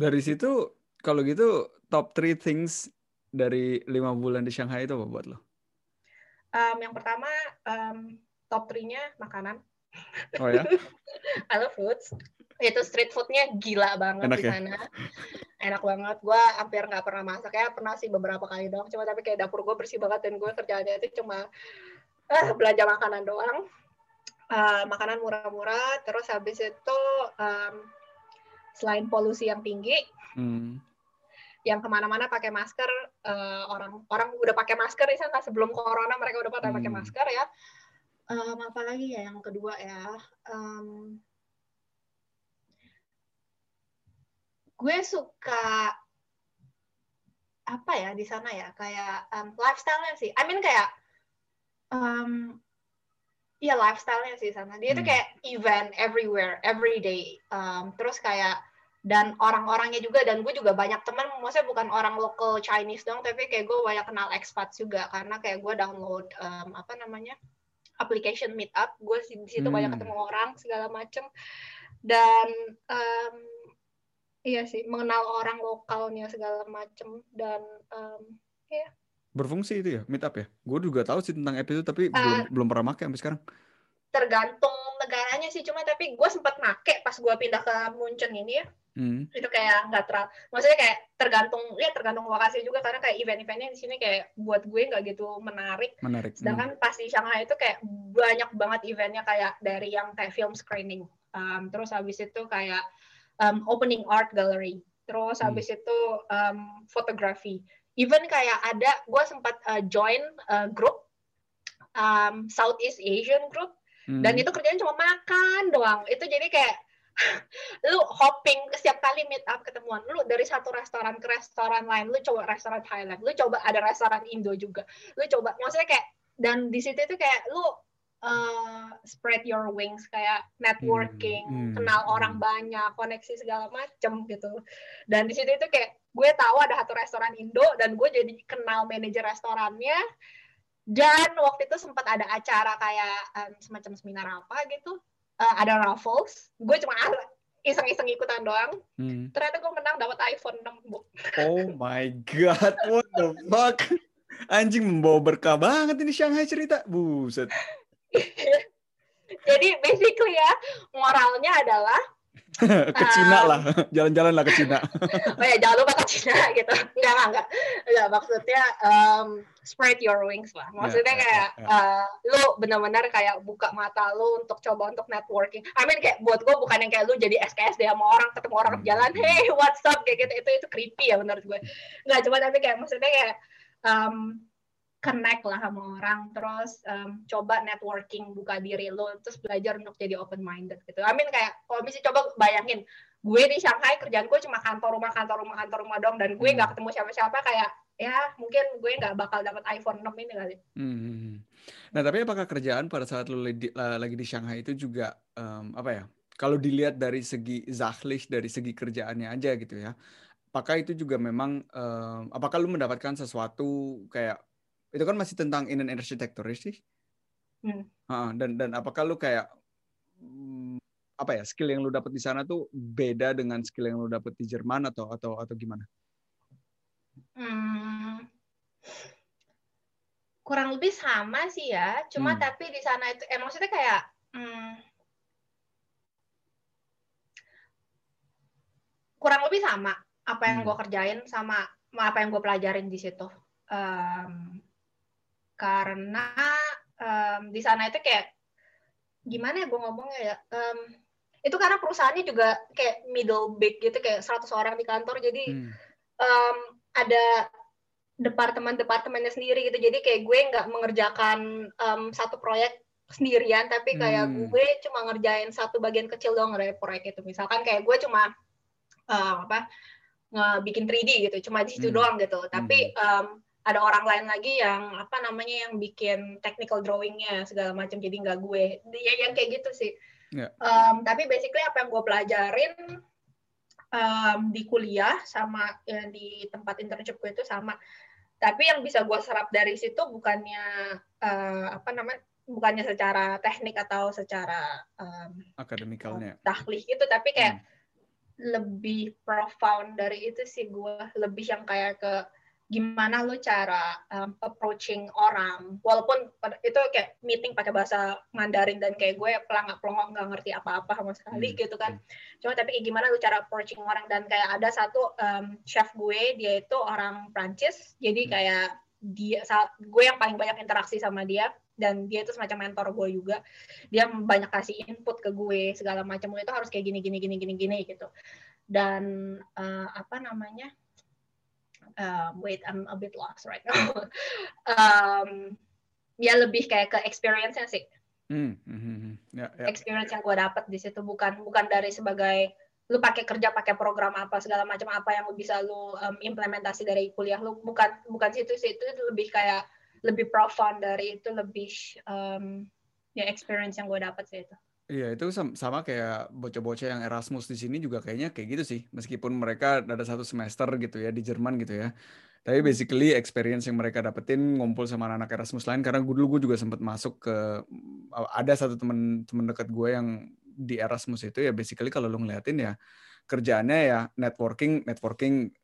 dari situ kalau gitu top three things dari lima bulan di Shanghai itu apa buat lo? Um, yang pertama um, top three-nya makanan. Oh ya? I love foods itu street foodnya gila banget Enak di ya? sana. Ya? Enak banget. Gue hampir nggak pernah masak ya, pernah sih beberapa kali dong. Cuma tapi kayak dapur gue bersih banget dan gue kerjaannya itu cuma uh, belanja makanan doang. Uh, makanan murah-murah. Terus habis itu um, selain polusi yang tinggi, hmm. Yang ke mana-mana pakai masker. Uh, orang orang udah pakai masker di sana sebelum corona mereka udah pada hmm. pakai masker ya. Um, apa lagi ya yang kedua ya? Um, gue suka apa ya di sana ya kayak um, lifestyle-nya sih. I mean kayak um, Iya lifestyle-nya sih sana. Dia hmm. tuh kayak event everywhere, every day. Um, terus kayak dan orang-orangnya juga dan gue juga banyak teman, maksudnya bukan orang local Chinese dong, tapi kayak gue banyak kenal expat juga karena kayak gue download um, apa namanya application Meetup. Gue di situ hmm. banyak ketemu orang segala macem. Dan um, iya sih mengenal orang lokalnya segala macem dan um, ya berfungsi itu ya meetup ya? Gue juga tahu sih tentang episode tapi uh, belum belum pernah make sampai sekarang. Tergantung negaranya sih cuma tapi gue sempat make pas gue pindah ke Munchen ini ya hmm. itu kayak nggak terlalu maksudnya kayak tergantung ya tergantung lokasi juga karena kayak event-eventnya di sini kayak buat gue nggak gitu menarik menarik sedangkan hmm. pas di Shanghai itu kayak banyak banget eventnya kayak dari yang kayak film screening um, terus habis itu kayak um, opening art gallery terus hmm. habis itu um, fotografi even kayak ada gue sempat uh, join uh, grup um, Southeast Asian group hmm. dan itu kerjanya cuma makan doang itu jadi kayak lu hopping setiap kali meet up ketemuan lu dari satu restoran ke restoran lain lu coba restoran Thailand lu coba ada restoran Indo juga lu coba maksudnya kayak dan di situ itu kayak lu uh, spread your wings kayak networking, hmm, hmm, kenal hmm. orang banyak, koneksi segala macem gitu. Dan di situ itu kayak gue tahu ada satu restoran Indo dan gue jadi kenal manajer restorannya. Dan waktu itu sempat ada acara kayak um, semacam seminar apa gitu, uh, ada raffles. Gue cuma iseng-iseng ikutan doang. Hmm. Ternyata gue menang dapat iPhone 6 bu. Oh my god, what the fuck? Anjing membawa berkah banget ini Shanghai cerita. Buset. Jadi basically ya moralnya adalah ke Cina um, lah, jalan-jalan lah ke Cina. oh ya jangan lupa ke Cina gitu. Enggak enggak enggak. Enggak maksudnya um, spread your wings lah. Maksudnya yeah, kayak yeah, yeah. Uh, lu benar-benar kayak buka mata lu untuk coba untuk networking. I mean kayak buat gue bukan yang kayak lu jadi SKSD sama orang ketemu orang di jalan, hmm. hey what's up kayak gitu itu itu creepy ya menurut gue. Enggak cuma tapi kayak maksudnya kayak um, connect lah sama orang terus um, coba networking buka diri lo terus belajar untuk jadi open minded gitu. I mean kayak kalau misalnya coba bayangin gue di Shanghai kerjaan gue cuma kantor rumah kantor rumah kantor rumah dong dan gue nggak hmm. ketemu siapa-siapa kayak ya mungkin gue nggak bakal dapat iPhone 6 ini kali. Hmm, hmm, hmm. Nah tapi apakah kerjaan pada saat lo lagi di Shanghai itu juga um, apa ya? Kalau dilihat dari segi zahlich dari segi kerjaannya aja gitu ya, apakah itu juga memang um, apakah lu mendapatkan sesuatu kayak itu kan masih tentang in an architecture sih. Hmm. Uh, dan dan apakah lu kayak hmm, apa ya skill yang lu dapat di sana tuh beda dengan skill yang lu dapat di Jerman atau atau atau gimana? Hmm, kurang lebih sama sih ya. Cuma hmm. tapi di sana itu, eh maksudnya kayak hmm, kurang lebih sama. apa yang Hmm. gue kerjain sama apa yang gue pelajarin di situ. Um, karena um, di sana itu kayak gimana ya gue ngomongnya ya. Um, itu karena perusahaannya juga kayak middle big gitu kayak 100 orang di kantor jadi Hmm. um, ada departemen-departemennya sendiri gitu jadi kayak gue nggak mengerjakan um, satu proyek sendirian tapi kayak Hmm. gue cuma ngerjain satu bagian kecil doang dari proyek itu misalkan kayak gue cuma uh, apa ngebikin 3D gitu cuma di situ Hmm. doang gitu tapi um, ada orang lain lagi yang apa namanya yang bikin technical drawingnya segala macam jadi nggak gue. Ya yang kayak gitu sih. Ya. Um, tapi basically apa yang gue pelajarin um, di kuliah sama ya, di tempat internship gue itu sama. Tapi yang bisa gue serap dari situ bukannya uh, apa namanya bukannya secara teknik atau secara um, akademikalnya. tahlih gitu tapi kayak Hmm. lebih profound dari itu sih gue. Lebih yang kayak ke gimana lo cara um, approaching orang walaupun itu kayak meeting pakai bahasa Mandarin dan kayak gue pelangak pelongok nggak ngerti apa-apa sama sekali Hmm. gitu kan cuma tapi kayak gimana lo cara approaching orang dan kayak ada satu um, chef gue dia itu orang Prancis jadi Hmm. kayak dia sa- gue yang paling banyak interaksi sama dia dan dia itu semacam mentor gue juga dia banyak kasih input ke gue segala macam itu harus kayak gini gini gini gini gini gitu dan eh, apa namanya um, wait I'm a bit lost right now. Um, ya lebih kayak ke experience-nya sih. Hmm, hmm, hmm, hmm. Ya, ya. experience yang gue dapat di situ. Bukan bukan dari sebagai lu pakai kerja pakai program apa segala macam apa yang bisa lu um, implementasi dari kuliah lu. Bukan bukan situ sih. Itu lebih kayak lebih profound dari itu lebih um, ya experience yang gue dapat sih itu Iya, itu sam- sama kayak bocah-bocah yang Erasmus di sini juga kayaknya kayak gitu sih. Meskipun mereka ada satu semester gitu ya di Jerman gitu ya. Tapi Hmm. basically experience yang mereka dapetin ngumpul sama anak-anak Erasmus lain karena gue dulu gue juga sempat masuk ke ada satu temen temen dekat gue yang di Erasmus itu ya basically kalau lu ngeliatin ya kerjaannya ya networking networking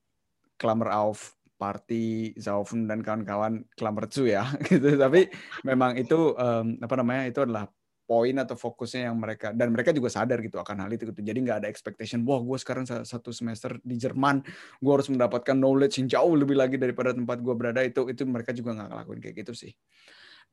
Klammer auf party Saufen dan kawan-kawan Klammer zu ya gitu tapi memang itu em, apa namanya itu adalah poin atau fokusnya yang mereka dan mereka juga sadar gitu akan hal itu gitu. Jadi nggak ada expectation wah gue sekarang sa- satu semester di Jerman gue harus mendapatkan knowledge yang jauh lebih lagi daripada tempat gue berada itu itu mereka juga nggak ngelakuin kayak gitu sih.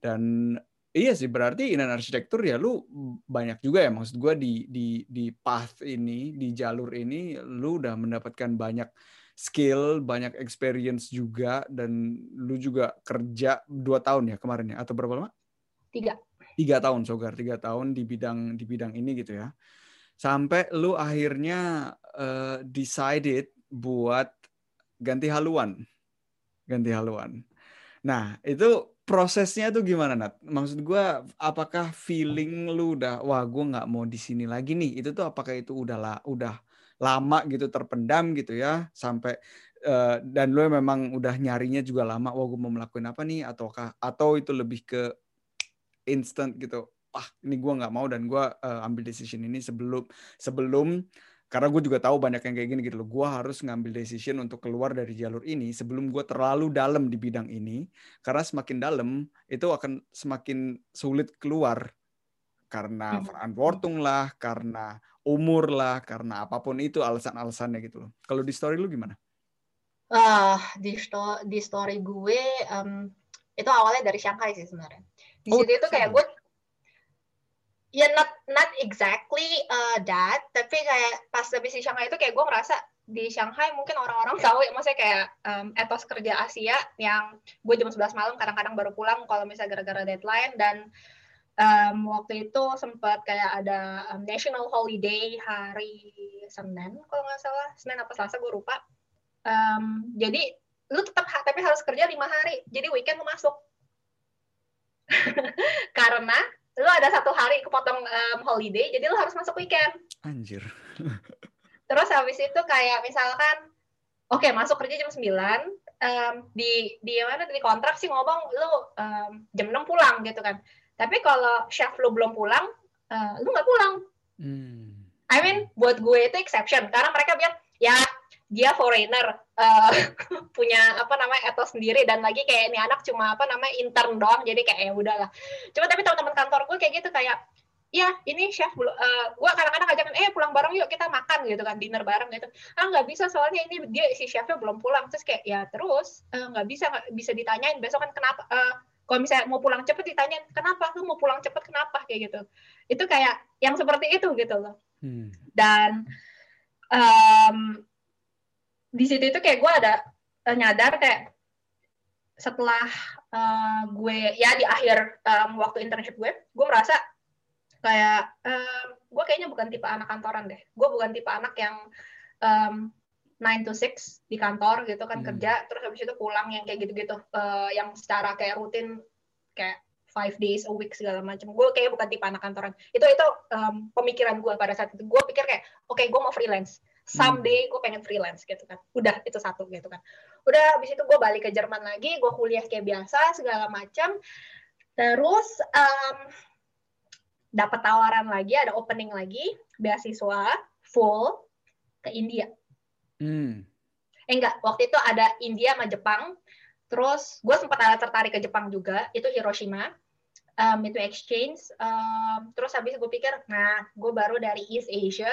Dan iya sih berarti in arsitektur ya lu banyak juga ya maksud gue di di di path ini di jalur ini lu udah mendapatkan banyak skill banyak experience juga dan lu juga kerja dua tahun ya kemarin ya atau berapa lama? Tiga tiga tahun Sogar. Tiga tahun di bidang di bidang ini gitu ya. Sampai lu akhirnya eh, decided buat ganti haluan. Ganti haluan. Nah itu prosesnya tuh gimana Nat? Maksud gua apakah feeling lu udah wah gua nggak mau di sini lagi nih itu tuh apakah itu udah la, udah lama gitu terpendam gitu ya? Sampai eh, dan lu memang udah nyarinya juga lama wah gue mau melakukan apa nih? Ataukah atau itu lebih ke instant gitu. Ah ini gue nggak mau dan gue uh, ambil decision ini sebelum sebelum karena gue juga tahu banyak yang kayak gini gitu loh. Gue harus ngambil decision untuk keluar dari jalur ini sebelum gue terlalu dalam di bidang ini. Karena semakin dalam itu akan semakin sulit keluar. Karena Hmm. verantwortung lah karena umur lah karena apa pun itu alasan-alasannya gitu loh. Kalau di story lu gimana? Ah di sto di story gue em, itu awalnya dari Shanghai sih sebenarnya di Oh, situ itu kayak gue ya not not exactly uh, that tapi kayak pas habis di Shanghai itu kayak gue ngerasa di Shanghai mungkin orang-orang tahu ya maksudnya kayak um, etos kerja Asia yang gue jam 11 malam kadang-kadang baru pulang kalau misalnya gara-gara deadline dan um, waktu itu sempat kayak ada um, national holiday hari Senin kalau nggak salah. Senin apa Selasa gue lupa. Um, jadi lu tetap tapi harus kerja lima hari. Jadi weekend lu masuk karena lu ada satu hari kepotong um, holiday jadi lu harus masuk weekend. Anjir. Terus habis itu kayak misalkan oke masuk kerja jam 9 um, di di mana di kontrak sih ngomong lu um, jam 6 pulang gitu kan. Tapi kalau chef lu belum pulang uh, lu nggak pulang. Hmm. I mean buat gue itu exception. Karena mereka bilang ya dia foreigner uh, punya apa namanya etos sendiri dan lagi kayak ini anak cuma apa namanya intern doang jadi kayak ya udahlah. Cuma tapi teman-teman kantor gue kayak gitu kayak iya ini chef uh, eh, gue kadang-kadang ajakan eh pulang bareng yuk kita makan gitu kan dinner bareng gitu. Ah nggak bisa soalnya ini dia si chefnya belum pulang. Terus kayak ya terus eh, nggak uh, bisa gak bisa ditanyain besok kan kenapa uh, kalau misalnya mau pulang cepet ditanyain kenapa lu mau pulang cepet kenapa? kayak gitu. Itu kayak yang seperti itu gitu loh. Hmm. dan um, di situ itu kayak gue ada uh, nyadar kayak setelah uh, gue ya di akhir um, waktu internship gue gue merasa kayak um, gue kayaknya bukan tipe anak kantoran deh. Gue bukan tipe anak yang um, 9 to 6 di kantor gitu kan hmm. kerja terus habis itu pulang yang kayak gitu-gitu uh, yang secara kayak rutin kayak five days a week segala macam gue kayak bukan tipe anak kantoran. Itu itu um, pemikiran gue pada saat itu. Gue pikir kayak oke okay, gue mau freelance someday gue pengen freelance gitu kan udah itu satu gitu kan udah habis itu gue balik ke Jerman lagi gue kuliah kayak biasa segala macam terus um, dapat tawaran lagi, ada opening lagi, beasiswa full ke India. Hmm. Eh enggak, waktu itu ada India sama Jepang. Terus gue sempat ada tertarik ke Jepang juga, itu Hiroshima. Um, itu exchange. Um, terus habis gue pikir, nah gue baru dari East Asia,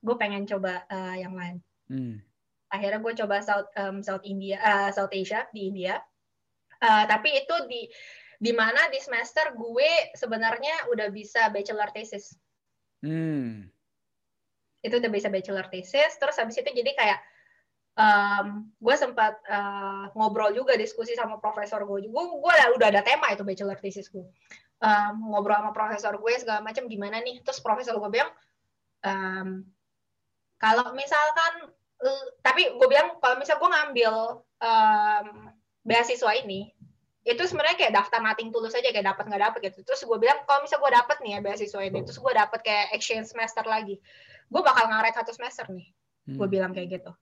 gue pengen coba uh, yang lain. Hmm. Akhirnya gue coba South um, South India, uh, South Asia di India. Uh, tapi itu di di mana di semester gue sebenarnya udah bisa bachelor thesis. Hmm. Itu udah bisa bachelor thesis, terus habis itu jadi kayak um, gue sempat uh, ngobrol juga diskusi sama profesor gue. Gue gue udah ada tema itu bachelor thesis gue. Um, ngobrol sama profesor gue segala macam gimana nih. Terus profesor gue bilang um, kalau misalkan uh, tapi gue bilang kalau misal gue ngambil um, beasiswa ini itu sebenarnya kayak daftar nothing tulus aja kayak dapat nggak dapat gitu. Terus gue bilang kalau misal gue dapet nih ya beasiswa ini terus gue dapet kayak exchange semester lagi gue bakal ngaret satu semester nih hmm. gue bilang kayak gitu.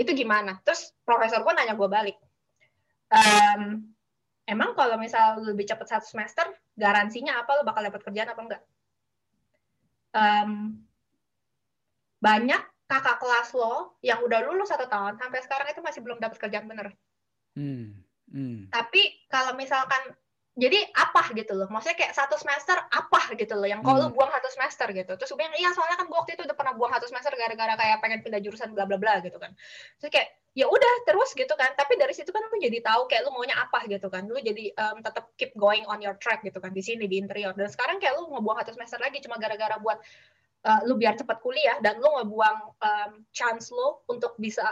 Itu gimana? Terus profesor gue nanya gue balik um, emang kalau misal lebih cepat satu semester garansinya apa? Lo bakal dapat kerjaan apa enggak? Um, banyak kakak kelas lo yang udah lulus satu tahun sampai sekarang itu masih belum dapat kerjaan bener. Hmm Hmm. Tapi kalau misalkan jadi apa gitu loh. Maksudnya kayak satu semester apa gitu loh yang kalau hmm. lu buang satu semester gitu. Terus gue bilang iya soalnya kan gue waktu itu udah pernah buang satu semester gara-gara kayak pengen pindah jurusan bla bla bla gitu kan. Terus kayak ya udah terus gitu kan. Tapi dari situ kan lu jadi tahu kayak lu maunya apa gitu kan. Lu jadi um, tetap keep going on your track gitu kan di sini di interior. Dan sekarang kayak lu ngebuang satu semester lagi cuma gara-gara buat uh, lu biar cepat kuliah dan lu ngebuang um, chance lu untuk bisa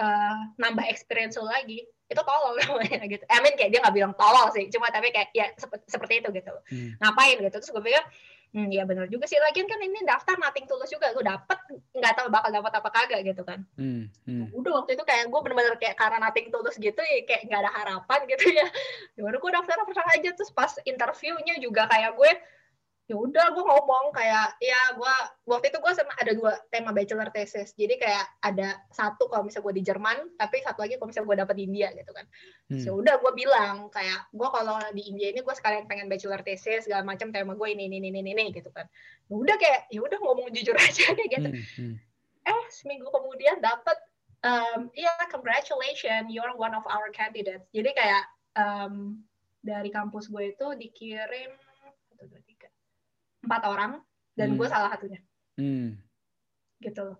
uh, nambah experience lu lagi itu tolol namanya gitu. I mean kayak dia nggak bilang tolol sih, cuma tapi kayak ya seperti, seperti itu gitu. Hmm. Ngapain gitu. Terus gue pikir, hmm, ya benar juga sih. Lagian kan ini daftar nothing tulus juga. Gue dapet nggak tahu bakal dapat apa kagak gitu kan. Hmm. Hmm. Udah waktu itu kayak gue bener-bener kayak karena nothing tulus gitu ya kayak nggak ada harapan gitu ya. Ya udah gue daftar apa aja terus pas interviewnya juga kayak gue ya udah gue ngomong kayak ya gue waktu itu gue ada dua tema bachelor thesis jadi kayak ada satu kalau misalnya gue di Jerman tapi satu lagi kalau misalnya gue dapet di India gitu kan hmm. ya udah gue bilang kayak gue kalau di India ini gue sekalian pengen bachelor thesis segala macam tema gue ini ini ini ini, ini gitu kan ya udah kayak ya udah ngomong jujur aja kayak gitu hmm. Hmm. eh seminggu kemudian dapet um, ya yeah, congratulations you're one of our candidates jadi kayak um, dari kampus gue itu dikirim empat orang dan hmm. gue salah satunya hmm. gitu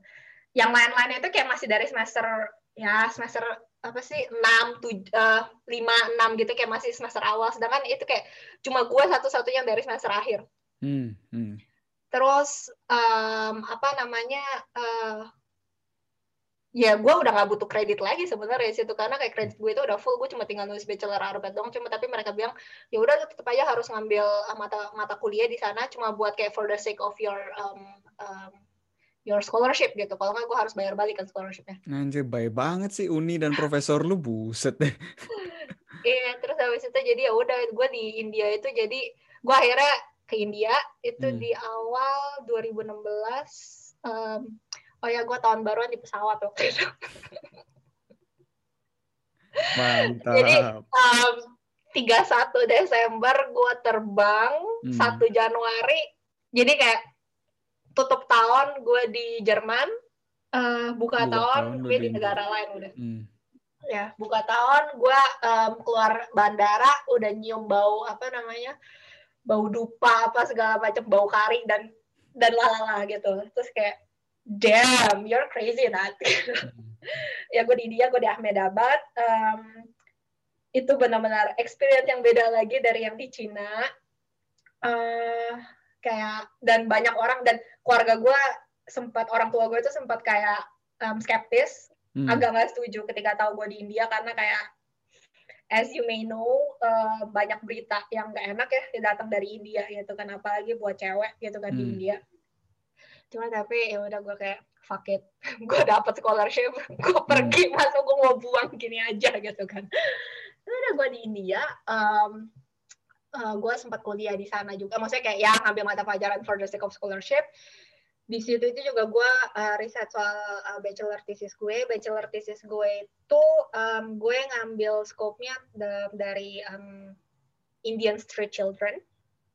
yang lain-lainnya itu kayak masih dari semester ya semester apa sih enam tujuh eh, lima enam gitu kayak masih semester awal sedangkan itu kayak cuma gue satu-satunya dari semester akhir hmm. Hmm. terus um, apa namanya uh, ya gue udah gak butuh kredit lagi sebenarnya situ karena kayak kredit gue itu udah full gue cuma tinggal nulis bachelor arbet dong cuma tapi mereka bilang ya udah tetap aja harus ngambil uh, mata mata kuliah di sana cuma buat kayak for the sake of your um, um, your scholarship gitu. Kalau nggak gue harus bayar balik kan scholarshipnya. Anjir baik banget sih uni dan profesor lu buset deh. Iya terus habis itu jadi ya udah gue di India itu jadi gue akhirnya ke India itu hmm. di awal 2016 um, oh ya gue tahun baruan di pesawat waktu itu. Mantap. Jadi um, 31 Desember gue terbang hmm. 1 Januari. Jadi kayak tutup tahun gue di Jerman uh, buka, tahun, tahun gue di negara lain udah. Hmm. ya buka tahun gue um, keluar bandara udah nyium bau apa namanya bau dupa apa segala macam bau kari dan dan lalala gitu. Terus kayak damn you're crazy Nat. Ya gue di India gue di Ahmedabad um, itu benar-benar experience yang beda lagi dari yang di Cina. Uh, kayak dan banyak orang dan keluarga gue sempat orang tua gue itu sempat kayak um, skeptis. Hmm. agak nggak setuju ketika tahu gue di India karena kayak as you may know uh, banyak berita yang gak enak ya datang dari India gitu kan. Apalagi buat cewek gitu kan hmm. di India cuma tapi ya udah gue kayak fuck it gue dapet scholarship gue hmm. pergi masuk gue mau buang gini aja gitu kan udah gue di India um, uh, gue sempat kuliah di sana juga maksudnya kayak ya ngambil mata pelajaran for the sake of scholarship di situ itu juga gue uh, riset soal uh, bachelor thesis gue. Bachelor thesis gue itu um, gue ngambil scope-nya dari um, Indian Street Children.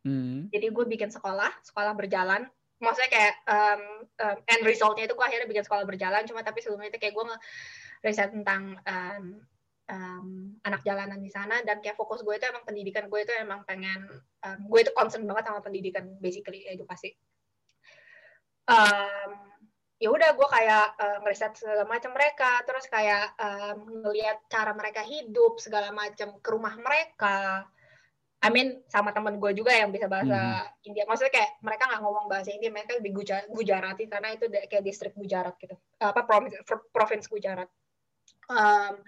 Hmm. Jadi gue bikin sekolah, sekolah berjalan. Maksudnya kayak um, um, end result-nya itu gue akhirnya bikin sekolah berjalan. Cuma tapi sebelumnya itu kayak gue riset tentang um, um, anak jalanan di sana. Dan kayak fokus gue itu emang pendidikan gue itu emang pengen um, gue itu concern banget sama pendidikan basically edukasi um, ya udah gue kayak uh, ngeriset segala macam mereka. Terus kayak um, ngelihat cara mereka hidup segala macam ke rumah mereka I mean sama temen gue juga yang bisa bahasa hmm. India. Maksudnya kayak mereka nggak ngomong bahasa India mereka lebih Gujarati karena itu kayak distrik Gujarat gitu. Apa provinsi provinsi Gujarat. Um,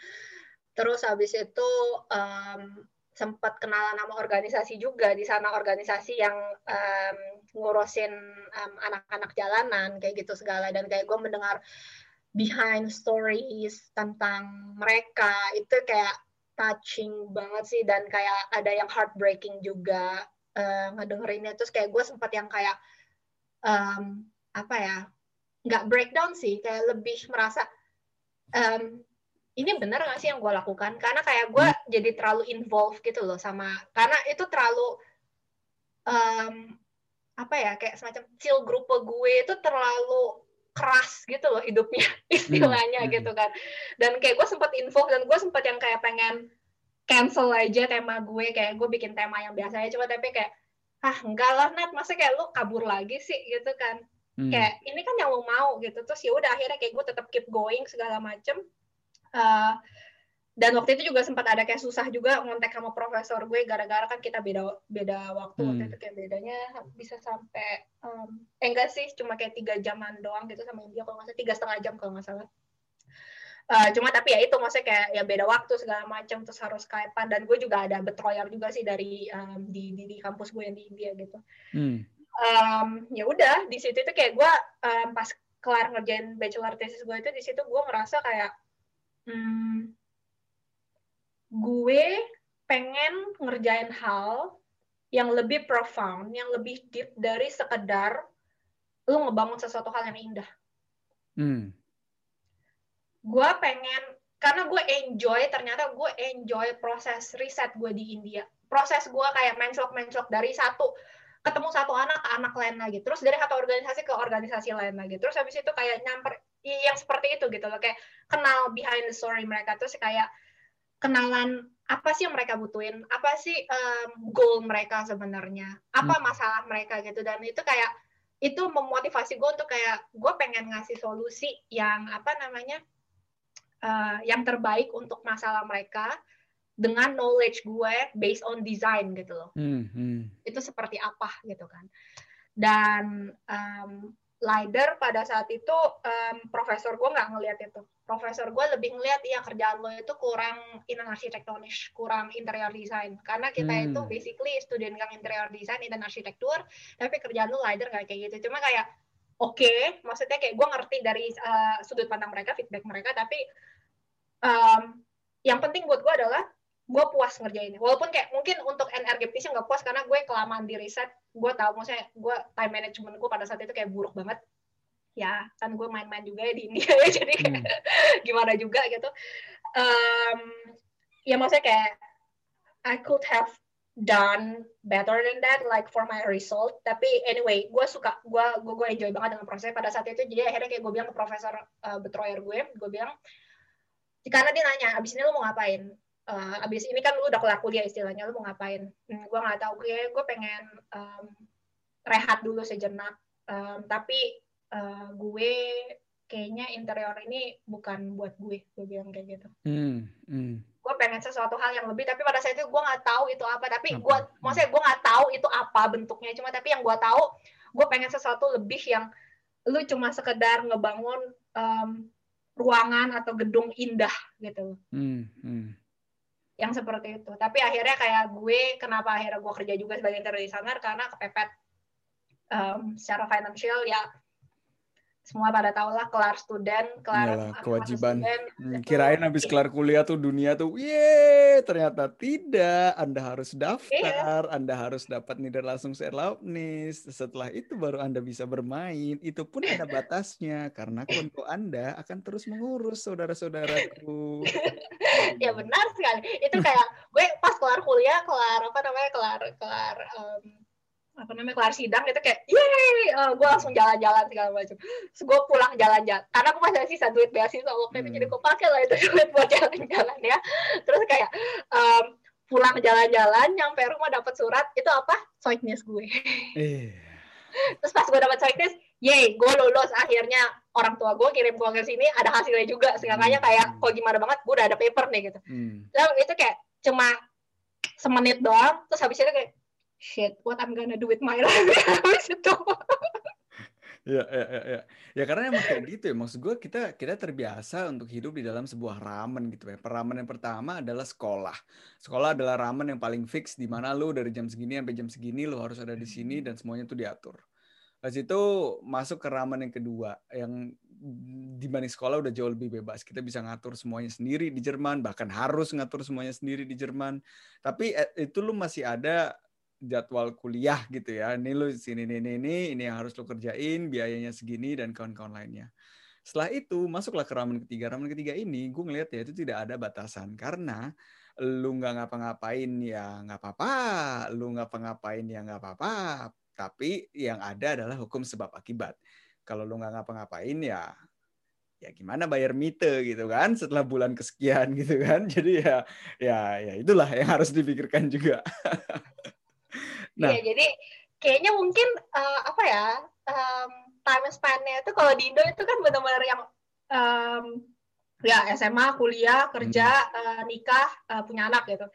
terus habis itu um, sempat kenalan nama organisasi juga di sana organisasi yang um, ngurusin anak-anak um, jalanan kayak gitu segala. Dan kayak gue mendengar behind stories tentang mereka itu kayak touching banget sih dan kayak ada yang heartbreaking juga uh, ngedengerinnya terus kayak gue sempat yang kayak um, apa ya nggak breakdown sih kayak lebih merasa um, ini bener gak sih yang gue lakukan karena kayak gue hmm. jadi terlalu involved gitu loh sama karena itu terlalu um, apa ya kayak semacam chill grupe gue itu terlalu keras gitu loh hidupnya istilahnya hmm. gitu kan. Dan kayak gue sempat involved dan gue sempat yang kayak pengen cancel aja tema gue kayak gue bikin tema yang biasanya cuma tapi kayak ah enggak lah Nat masa kayak lu kabur lagi sih? Gitu kan. Hmm. kayak ini kan yang lo mau gitu. Terus ya udah akhirnya kayak gue tetap keep going segala macem. Uh, dan waktu itu juga sempat ada kayak susah juga ngontek sama profesor gue gara-gara kan kita beda beda waktu hmm. waktu itu kayak bedanya bisa sampai um, eh enggak sih cuma kayak tiga jaman doang gitu sama India kalau nggak salah tiga setengah jam kalau nggak salah uh, cuma tapi ya itu maksudnya kayak ya beda waktu segala macam terus harus skypean dan gue juga ada betroyer juga sih dari um, di, di di kampus gue yang di India gitu hmm. um, ya udah di situ itu kayak gue um, pas kelar ngerjain bachelor thesis gue itu di situ gue ngerasa kayak hmm, gue pengen ngerjain hal yang lebih profound, yang lebih deep dari sekedar lu ngebangun sesuatu hal yang indah. Hmm. Gue pengen, karena gue enjoy, ternyata gue enjoy proses riset gue di India. Proses gue kayak menclok-menclok dari satu, ketemu satu anak ke anak lain lagi. Terus dari satu organisasi ke organisasi lain lagi. Terus habis itu kayak nyamper, yang seperti itu gitu loh. Kayak kenal behind the story mereka. Terus kayak kenalan apa sih yang mereka butuhin, apa sih um, goal mereka sebenarnya, apa hmm. masalah mereka gitu dan itu kayak itu memotivasi gue untuk kayak gue pengen ngasih solusi yang apa namanya uh, yang terbaik untuk masalah mereka dengan knowledge gue based on design gitu loh. Hmm, hmm. Itu seperti apa gitu kan. Dan um, Lider pada saat itu um, profesor gue nggak ngelihat itu. Profesor gue lebih ngelihat ya kerjaan lo itu kurang in arsitektonis, kurang interior design. Karena kita hmm. itu basically student yang interior design dan arsitektur, tapi kerjaan lo lider nggak kayak gitu. Cuma kayak oke, okay, maksudnya kayak gue ngerti dari uh, sudut pandang mereka, feedback mereka, tapi um, yang penting buat gue adalah gue puas ngerjainnya. Walaupun kayak mungkin untuk NRGP sih nggak puas karena gue kelamaan di riset gue tahu maksudnya gue time management gue pada saat itu kayak buruk banget. Ya kan gue main-main juga ya di India ya jadi kayak hmm. gimana juga gitu. Um, ya maksudnya kayak I could have done better than that like for my result. Tapi anyway gue suka gue gue gue enjoy banget dengan prosesnya pada saat itu. Jadi akhirnya kayak gue bilang ke profesor uh, betroyer gue gue bilang karena dia nanya abis ini lo mau ngapain uh, abis ini kan lu udah kelar kuliah istilahnya lu mau ngapain? Hmm, gue nggak tahu. Gue gue pengen um, rehat dulu sejenak. Um, tapi uh, gue kayaknya interior ini bukan buat gue gue bilang kayak gitu. Hmm, hmm. gue pengen sesuatu hal yang lebih tapi pada saat itu gue nggak tahu itu apa. Tapi gue hmm. maksudnya gue nggak tahu itu apa bentuknya. Cuma tapi yang gue tahu gue pengen sesuatu lebih yang lu cuma sekedar ngebangun um, ruangan atau gedung indah gitu hmm, hmm yang seperti itu. Tapi akhirnya kayak gue, kenapa akhirnya gue kerja juga sebagai interior designer karena kepepet um, secara financial ya semua pada tahu lah kelar student, kelar Yalah, kewajiban. Student, hmm, kirain habis kelar kuliah tuh dunia tuh, ye ternyata tidak. Anda harus daftar, iya. Anda harus dapat langsung Niederlassungserlaubnis. Setelah itu baru Anda bisa bermain. Itu pun ada batasnya karena konto Anda akan terus mengurus saudara-saudaraku. ya benar sekali. Itu kayak gue pas kelar kuliah, kelar apa namanya, kelar kelar um, apa namanya kelar sidang itu kayak yeay! Uh, gue langsung jalan-jalan segala macam. Terus gue pulang jalan-jalan. Karena gue masih sisa duit beasiswa waktu itu jadi gue pakai lah itu duit buat jalan-jalan ya. Terus kayak um, pulang jalan-jalan nyampe rumah dapat surat itu apa? Soiknis gue. Eh. terus pas gue dapat soiknis yeay gue lulus. Akhirnya orang tua gue kirim gue ke sini ada hasilnya juga. Seenggaknya kayak hmm. kok gimana banget? Gue udah ada paper nih gitu. Hmm. lalu itu kayak cuma semenit doang terus habis itu kayak shit, what I'm gonna do with my life habis itu. Ya, ya, ya, ya. Ya karena emang kayak gitu ya. Maksud gue kita kita terbiasa untuk hidup di dalam sebuah ramen gitu ya. Peramen yang pertama adalah sekolah. Sekolah adalah ramen yang paling fix di mana lu dari jam segini sampai jam segini lu harus ada di sini dan semuanya tuh diatur. Pas itu masuk ke ramen yang kedua yang dibanding sekolah udah jauh lebih bebas. Kita bisa ngatur semuanya sendiri di Jerman, bahkan harus ngatur semuanya sendiri di Jerman. Tapi eh, itu lu masih ada jadwal kuliah gitu ya. Ini lu sini ini ini ini ini yang harus lu kerjain, biayanya segini dan kawan-kawan lainnya. Setelah itu masuklah ke ramen ketiga. Ramen ketiga ini gue ngeliat ya itu tidak ada batasan karena lu nggak ngapa-ngapain ya nggak apa-apa, lu ngapa-ngapain ya nggak apa-apa. Tapi yang ada adalah hukum sebab akibat. Kalau lu nggak ngapa-ngapain ya ya gimana bayar mite gitu kan setelah bulan kesekian gitu kan. Jadi ya ya ya itulah yang harus dipikirkan juga. Nah. Iya, jadi kayaknya mungkin uh, apa ya um, time span-nya itu kalau di Indo itu kan benar-benar yang um, ya SMA, kuliah, kerja, hmm. uh, nikah, uh, punya anak gitu.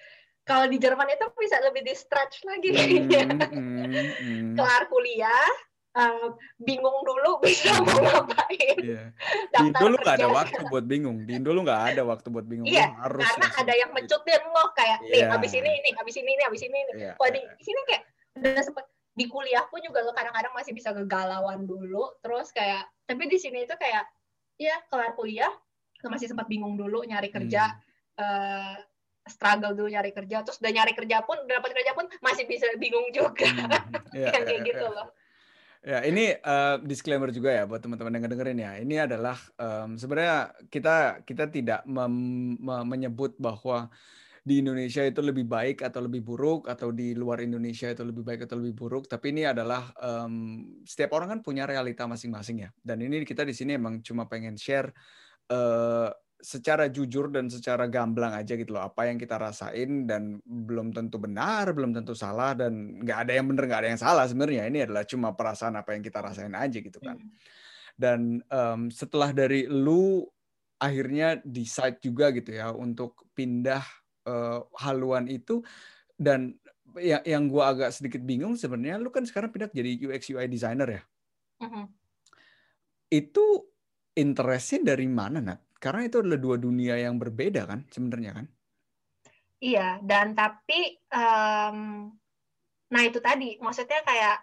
Kalau di Jerman itu bisa lebih di stretch lagi hmm, kayaknya. Hmm, hmm, hmm. Kelar kuliah, uh, bingung dulu bisa mau ngapain. Yeah. Di Indo lu nggak ada waktu buat bingung. Di Indo lu nggak ada waktu buat bingung. Iya, harus karena ada yang mencutin lo kayak, nih yeah. abis ini, nih abis ini, nih abis ini. Yeah. Kalau di sini kayak udah sempet di kuliah pun juga lo kadang-kadang masih bisa kegalauan dulu terus kayak tapi di sini itu kayak ya kelar kuliah lo masih sempat bingung dulu nyari kerja hmm. uh, struggle dulu nyari kerja terus udah nyari kerja pun udah dapat kerja pun masih bisa bingung juga hmm. yeah, kayak yeah, gitu yeah. loh Ya, ini uh, disclaimer juga ya buat teman-teman yang dengerin ya. Ini adalah um, sebenarnya kita kita tidak mem, me, menyebut bahwa di Indonesia itu lebih baik atau lebih buruk atau di luar Indonesia itu lebih baik atau lebih buruk tapi ini adalah um, setiap orang kan punya realita masing-masing ya dan ini kita di sini emang cuma pengen share uh, secara jujur dan secara gamblang aja gitu loh apa yang kita rasain dan belum tentu benar belum tentu salah dan nggak ada yang benar nggak ada yang salah sebenarnya ini adalah cuma perasaan apa yang kita rasain aja gitu kan hmm. dan um, setelah dari lu akhirnya decide juga gitu ya untuk pindah uh, haluan itu dan yang yang gue agak sedikit bingung sebenarnya lu kan sekarang pindah jadi UX UI designer ya uh-huh. itu interestnya dari mana Nat? Karena itu adalah dua dunia yang berbeda kan sebenarnya kan? Iya dan tapi um, nah itu tadi maksudnya kayak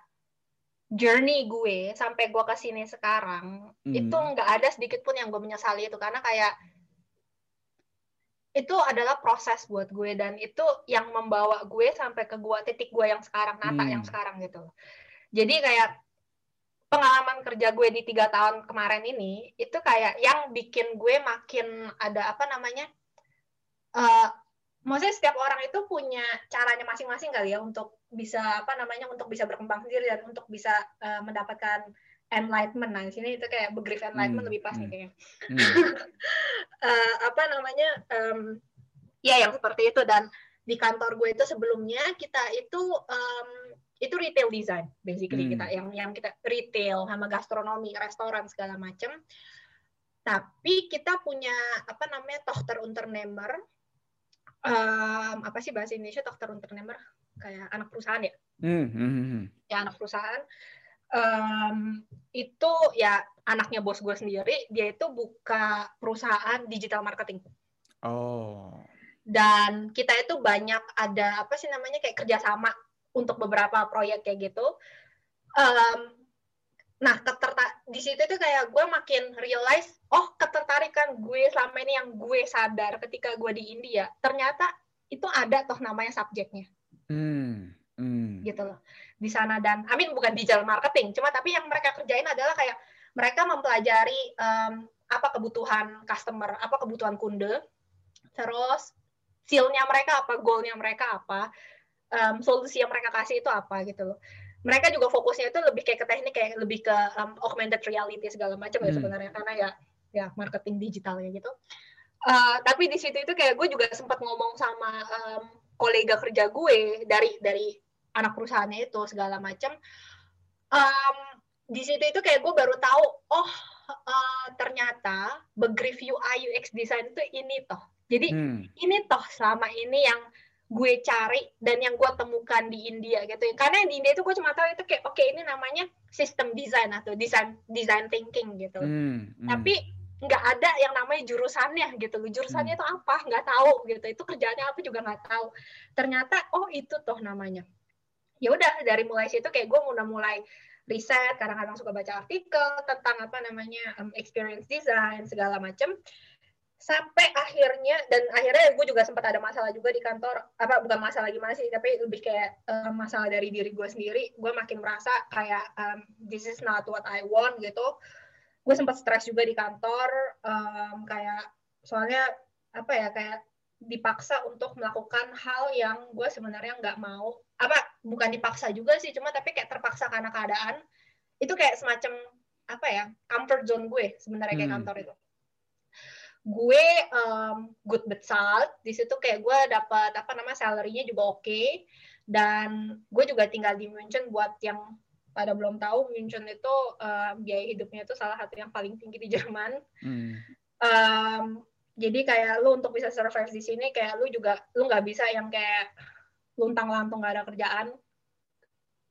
journey gue sampai gue ke sini sekarang hmm. itu nggak ada sedikit pun yang gue menyesali itu karena kayak itu adalah proses buat gue dan itu yang membawa gue sampai ke gue titik gue yang sekarang Nata hmm. yang sekarang gitu jadi kayak pengalaman kerja gue di tiga tahun kemarin ini itu kayak yang bikin gue makin ada apa namanya uh, maksudnya setiap orang itu punya caranya masing-masing kali ya untuk bisa apa namanya untuk bisa berkembang sendiri dan untuk bisa uh, mendapatkan enlightenment nah di sini itu kayak begrip enlightenment hmm. lebih pas hmm. nih kayaknya hmm. uh, apa namanya um, ya yang seperti itu dan di kantor gue itu sebelumnya kita itu um, itu retail design basically hmm. kita yang yang kita retail sama gastronomi restoran segala macam tapi kita punya apa namanya tochter unternehmer um, apa sih bahasa Indonesia tochter unternehmer kayak anak perusahaan ya hmm. Hmm. hmm, hmm. ya anak perusahaan um, itu ya anaknya bos gue sendiri dia itu buka perusahaan digital marketing oh dan kita itu banyak ada apa sih namanya kayak kerjasama untuk beberapa proyek kayak gitu. Um, nah, keterta di situ itu kayak gue makin realize, oh ketertarikan gue selama ini yang gue sadar ketika gue di India, ternyata itu ada toh namanya subjeknya. Hmm. Hmm. gitu loh di sana dan I mean bukan digital marketing cuma tapi yang mereka kerjain adalah kayak mereka mempelajari um, apa kebutuhan customer apa kebutuhan kunde terus seal-nya mereka apa goalnya mereka apa um, solusi yang mereka kasih itu apa gitu loh. Mereka juga fokusnya itu lebih kayak ke teknik kayak lebih ke um, augmented reality segala macam ya hmm. ya sebenarnya. Karena ya ya marketing digitalnya gitu. Uh, tapi di situ itu kayak gue juga sempat ngomong sama um, kolega kerja gue dari dari anak perusahaannya itu segala macam. Um, di situ itu kayak gue baru tahu oh uh, ternyata begrip UI UX design itu ini toh. Jadi hmm. ini toh selama ini yang gue cari dan yang gue temukan di India gitu ya. Karena di India itu gue cuma tahu itu kayak oke okay, ini namanya sistem design atau design design thinking gitu. Hmm, hmm. Tapi nggak ada yang namanya jurusannya gitu loh. Jurusannya hmm. itu apa? Nggak tahu gitu. Itu kerjanya apa juga nggak tahu. Ternyata oh itu toh namanya. Ya udah dari mulai situ kayak gue udah mulai riset, kadang-kadang suka baca artikel tentang apa namanya um, experience design segala macam sampai akhirnya dan akhirnya gue juga sempat ada masalah juga di kantor. Apa bukan masalah gimana sih tapi lebih kayak uh, masalah dari diri gue sendiri. Gue makin merasa kayak um, this is not what I want gitu. Gue sempat stres juga di kantor um, kayak soalnya apa ya kayak dipaksa untuk melakukan hal yang gue sebenarnya nggak mau. Apa bukan dipaksa juga sih cuma tapi kayak terpaksa karena keadaan. Itu kayak semacam apa ya comfort zone gue sebenarnya kayak hmm. kantor itu gue um, good but salt di situ kayak gue dapat apa nama salarynya juga oke okay. dan gue juga tinggal di München buat yang pada belum tahu München itu uh, biaya hidupnya itu salah satu yang paling tinggi di Jerman hmm. um, jadi kayak lu untuk bisa survive di sini kayak lu juga lu nggak bisa yang kayak luntang lantung gak ada kerjaan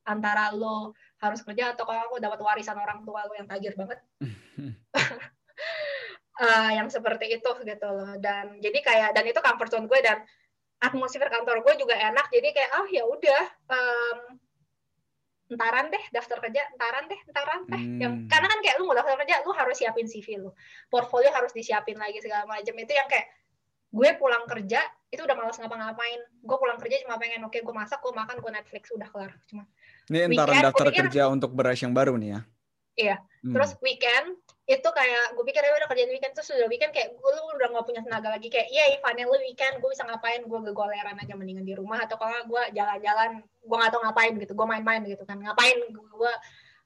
antara lo harus kerja atau kalau aku dapat warisan orang tua lo yang tajir banget uh, yang seperti itu gitu loh. Dan jadi kayak dan itu comfort zone gue dan atmosfer kantor gue juga enak. Jadi kayak oh ya udah um, entaran deh daftar kerja entaran deh entaran deh. Hmm. yang karena kan kayak lu mau daftar kerja lu harus siapin CV lu. Portfolio harus disiapin lagi segala macam itu yang kayak gue pulang kerja itu udah malas ngapa-ngapain. Gue pulang kerja cuma pengen oke okay, gue masak gue makan gue Netflix udah kelar. Cuma ini entaran daftar kerja untuk beras yang baru nih ya iya. Hmm. terus weekend itu kayak gue pikir ya udah kerjaan weekend. Tuh sudah weekend kayak gue lu udah gak punya tenaga lagi. Kayak iya Ivan lu weekend gue bisa ngapain? Gue gegoleran aja mendingan di rumah atau kalau gue jalan-jalan gue gak tau ngapain gitu gue main-main gitu kan. Ngapain gue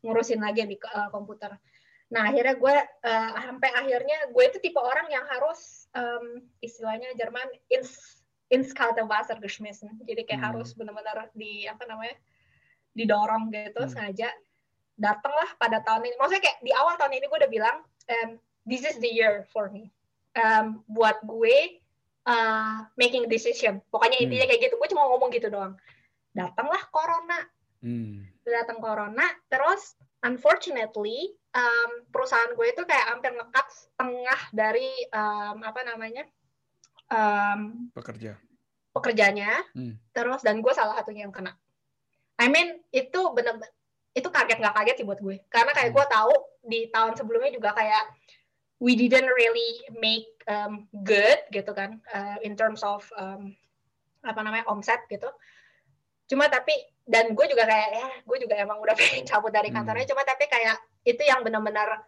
ngurusin lagi di uh, komputer? Nah akhirnya gue uh, sampai akhirnya gue itu tipe orang yang harus um, istilahnya Jerman ins ins kalte Wasser geschmissen. Jadi kayak hmm. harus benar-benar di apa namanya didorong gitu hmm. sengaja datanglah pada tahun ini. Maksudnya kayak di awal tahun ini gue udah bilang, um, this is the year for me. Um, buat gue uh, making decision. Pokoknya hmm. intinya kayak gitu. Gue cuma ngomong gitu doang. Datanglah corona. Hmm. Datang corona. Terus unfortunately um, perusahaan gue itu kayak hampir ngekat setengah dari um, apa namanya um, pekerja pekerjanya. Hmm. Terus dan gue salah satunya yang kena. I mean itu bener-bener itu kaget nggak kaget sih buat gue. Karena kayak hmm. gue tahu di tahun sebelumnya juga kayak we didn't really make um, good gitu kan uh, in terms of um, apa namanya omset gitu. Cuma tapi dan gue juga kayak ya gue juga emang udah pengen cabut dari hmm. kantornya. Hmm. cuma tapi kayak itu yang benar-benar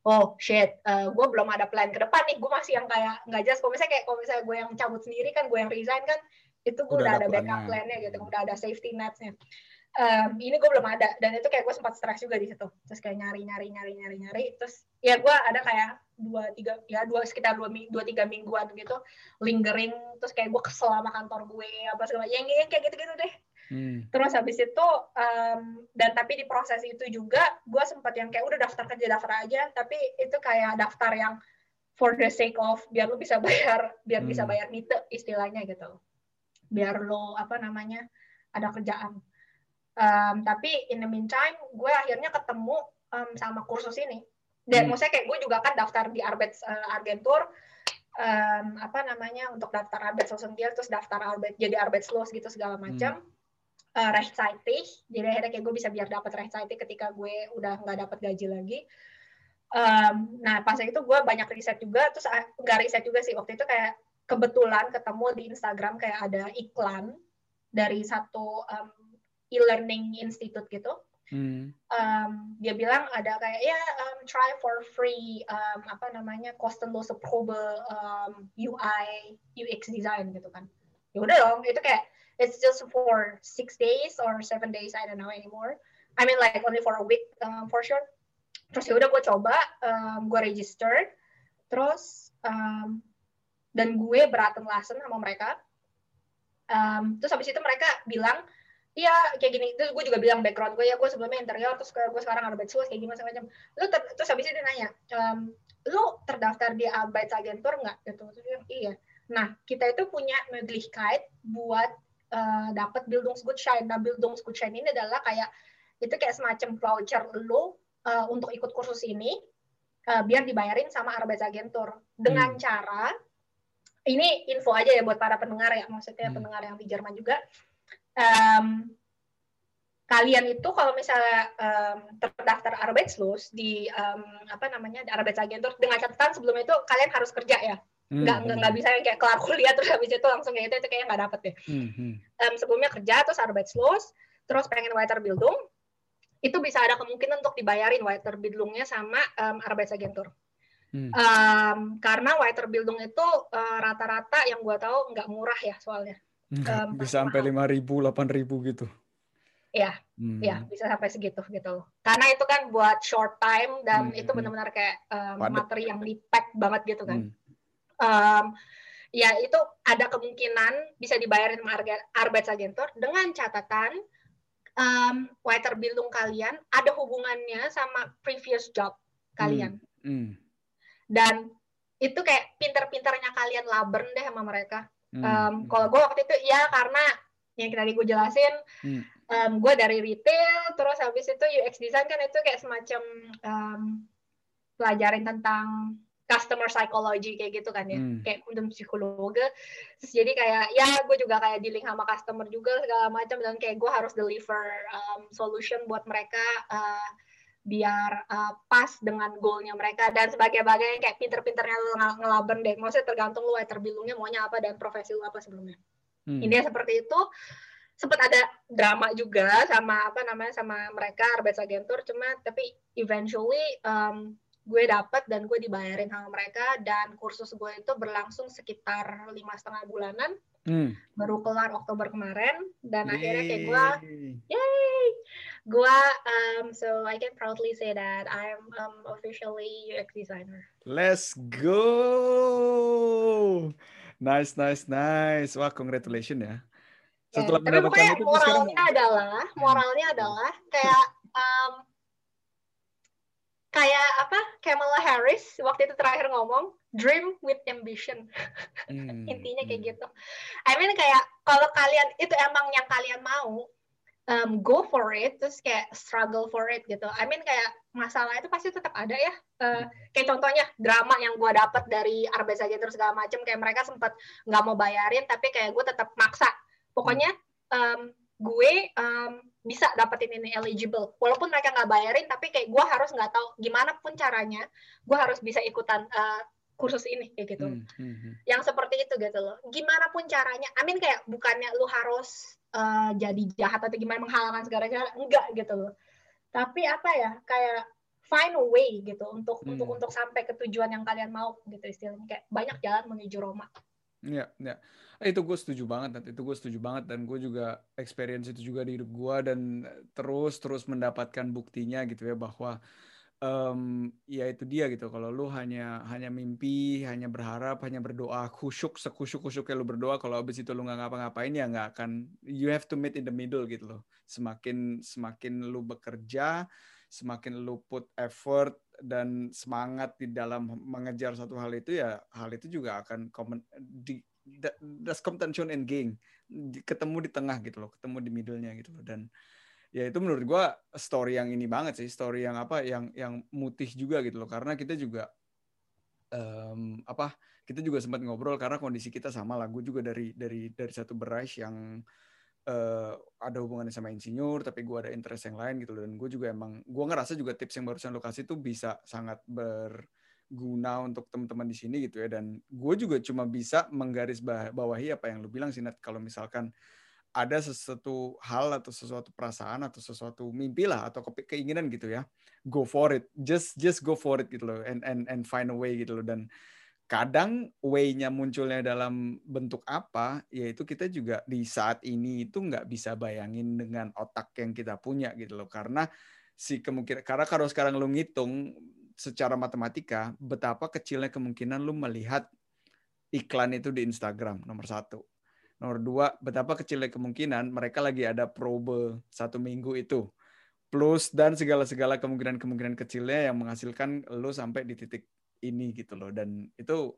oh shit uh, gue belum ada plan ke depan nih. Gue masih yang kayak nggak jelas. Kalau misalnya kayak kalau misalnya gue yang cabut sendiri kan gue yang resign kan itu gue udah, udah ada backup plan-nya. gitu. Udah ada safety net-nya um, ini gue belum ada dan itu kayak gue sempat stres juga di situ. Terus kayak nyari nyari nyari nyari nyari. Terus ya gue ada kayak dua tiga ya dua sekitar dua dua tiga mingguan gitu lingering. Terus kayak gue kesel sama kantor gue apa segala yang, yang kayak gitu gitu deh. Hmm. terus habis itu um, dan tapi di proses itu juga gue sempat yang kayak udah daftar kerja daftar aja. Tapi itu kayak daftar yang for the sake of biar lu bisa bayar biar hmm. bisa bayar mite istilahnya gitu. Biar lo apa namanya ada kerjaan um, tapi in the meantime gue akhirnya ketemu um, sama kursus ini. Dan hmm. maksudnya kayak gue juga kan daftar di Arbet uh, Argentur. Um, apa namanya untuk daftar Arbet Sosengil terus daftar Arbet jadi Arbet Slows gitu segala macam hmm. uh, rechtzeitig jadi akhirnya kayak gue bisa biar dapat rechtzeitig ketika gue udah nggak dapat gaji lagi. Um, nah pas itu gue banyak riset juga terus ah, nggak riset juga sih. Waktu itu kayak kebetulan ketemu di Instagram kayak ada iklan dari satu um, e-learning institute gitu Hmm. Um, dia bilang ada kayak ya um, try for free um, apa namanya kostenlose probe um, UI UX design gitu kan. Ya udah dong, itu kayak it's just for six days or seven days I don't know anymore. I mean like only for a week um, for sure. Terus ya udah gue coba, um, gue register, terus um, dan gue beraten lesson sama mereka. Um, terus habis itu mereka bilang Iya, kayak gini. Terus gue juga bilang background gue ya, gue sebelumnya interior, terus gue sekarang Arbeitslos, kayak gimana macam. Lu ter, terus habis itu dia nanya, ehm, lu terdaftar di Arbeitsagentur nggak? Gitu. Terus dia, iya. Nah, kita itu punya Möglichkeit buat uh, dapat Bildungsgutschein. Nah, Bildungsgutschein ini adalah kayak itu kayak semacam voucher lu uh, untuk ikut kursus ini uh, biar dibayarin sama Arbeitsagentur dengan hmm. cara ini info aja ya buat para pendengar ya, maksudnya hmm. pendengar yang di Jerman juga um, kalian itu kalau misalnya um, terdaftar Arbeitslos di um, apa namanya di Arbeitsagentur dengan catatan sebelum itu kalian harus kerja ya hmm, nggak hmm. nggak bisa yang kayak kelar kuliah terus habis itu langsung kayak itu itu kayaknya nggak dapet deh hmm. um, sebelumnya kerja terus Arbeitslos terus pengen Weiterbildung itu bisa ada kemungkinan untuk dibayarin Weiterbildungnya sama um, Arbeitsagentur hmm. um, karena Weiterbildung itu uh, rata-rata yang gue tahu nggak murah ya soalnya um, bisa sampai lima ribu, delapan ribu gitu. Iya, hmm. ya bisa sampai segitu gitu. Karena itu kan buat short time dan hmm. itu benar-benar kayak um, materi yang di pack banget gitu kan. Hmm. Um, ya itu ada kemungkinan bisa dibayarin sama Arbeitsagentur dengan catatan um, Weiterbildung kalian ada hubungannya sama previous job kalian. Hmm. Hmm. Dan itu kayak pinter-pinternya kalian labern deh sama mereka. Hmm. Um, kalau gue waktu itu ya karena yang tadi gue jelasin, hmm. um, gue dari retail, terus habis itu UX design kan itu kayak semacam um, pelajarin tentang customer psychology kayak gitu kan ya, hmm. kayak untuk psikologi. Terus jadi kayak ya gue juga kayak dealing sama customer juga segala macam dan kayak gue harus deliver um, solution buat mereka. Uh, biar uh, pas dengan goalnya mereka dan sebagai bagian kayak pinter-pinternya lu ng ngelaben deh. Maksudnya tergantung lu terbilungnya maunya apa dan profesi lu apa sebelumnya. Hmm. ini seperti itu. Sempat ada drama juga sama apa namanya sama mereka Arbeitsagentur cuma tapi eventually um, gue dapet dan gue dibayarin sama mereka. Dan kursus gue itu berlangsung sekitar lima setengah bulanan hmm. baru kelar Oktober kemarin dan Yay. akhirnya kayak gue yay gue um, so I can proudly say that I'm um, officially UX designer. Let's go. Nice, nice, nice. Wah, congratulations ya. Setelah yeah, mendapatkan itu moralnya sekarang... adalah moralnya adalah kayak um, kayak apa Kamala Harris waktu itu terakhir ngomong dream with ambition hmm, intinya kayak hmm. gitu I mean kayak kalau kalian itu emang yang kalian mau um, go for it terus kayak struggle for it gitu. I mean kayak masalah itu pasti tetap ada ya. Uh, kayak contohnya drama yang gue dapat dari Arbes aja terus segala macem kayak mereka sempat nggak mau bayarin tapi kayak gue tetap maksa. Pokoknya um, gue um, bisa dapetin ini eligible walaupun mereka nggak bayarin tapi kayak gue harus nggak tahu gimana pun caranya gue harus bisa ikutan uh, kursus ini kayak gitu. Hmm, hmm, hmm. Yang seperti itu gitu loh. Gimana pun caranya. I mean kayak bukannya lu harus uh, jadi jahat atau gimana menghalalkan segala cara enggak gitu loh tapi apa ya kayak find a way gitu untuk hmm. untuk untuk sampai ke tujuan yang kalian mau gitu istilahnya kayak banyak jalan menuju Roma Iya, ya. Eh, itu gue setuju banget, itu gue setuju banget dan gue juga experience itu juga di hidup gue dan terus terus mendapatkan buktinya gitu ya bahwa um, ya itu dia gitu. Kalau lu hanya hanya mimpi, hanya berharap, hanya berdoa, khusyuk sekusyuk kusyuknya lu berdoa. Kalau abis itu lu nggak ngapa-ngapain ya nggak akan. You have to meet in the middle gitu loh. Semakin semakin lu bekerja, semakin lu put effort dan semangat di dalam mengejar satu hal itu ya hal itu juga akan common di das contention and gain ketemu di tengah gitu loh ketemu di middle-nya gitu loh. Dan ya itu menurut gue story yang ini banget sih story yang apa yang yang mutih juga gitu loh. Karena kita juga um, apa kita juga sempat ngobrol karena kondisi kita sama lah. Gue juga dari dari dari satu beras yang uh, ada hubungannya sama insinyur tapi gue ada interest yang lain gitu loh. Dan gue juga emang gue ngerasa juga tips yang barusan lokasi itu bisa sangat ber guna untuk teman-teman di sini gitu ya. Dan gue juga cuma bisa menggaris bawahi apa yang lu bilang sih kalau misalkan ada sesuatu hal atau sesuatu perasaan atau sesuatu mimpi lah atau keinginan gitu ya go for it. Just just go for it gitu loh and and and find a way gitu loh. Dan kadang way-nya munculnya dalam bentuk apa yaitu kita juga di saat ini itu nggak bisa bayangin dengan otak yang kita punya gitu loh. Karena si kemungkinan karena kalau sekarang lu ngitung secara matematika betapa kecilnya kemungkinan lu melihat iklan itu di Instagram nomor satu. Nomor dua, betapa kecilnya kemungkinan mereka lagi ada probe satu minggu itu. Plus dan segala-segala kemungkinan-kemungkinan kecilnya yang menghasilkan lu sampai di titik ini gitu loh. Dan itu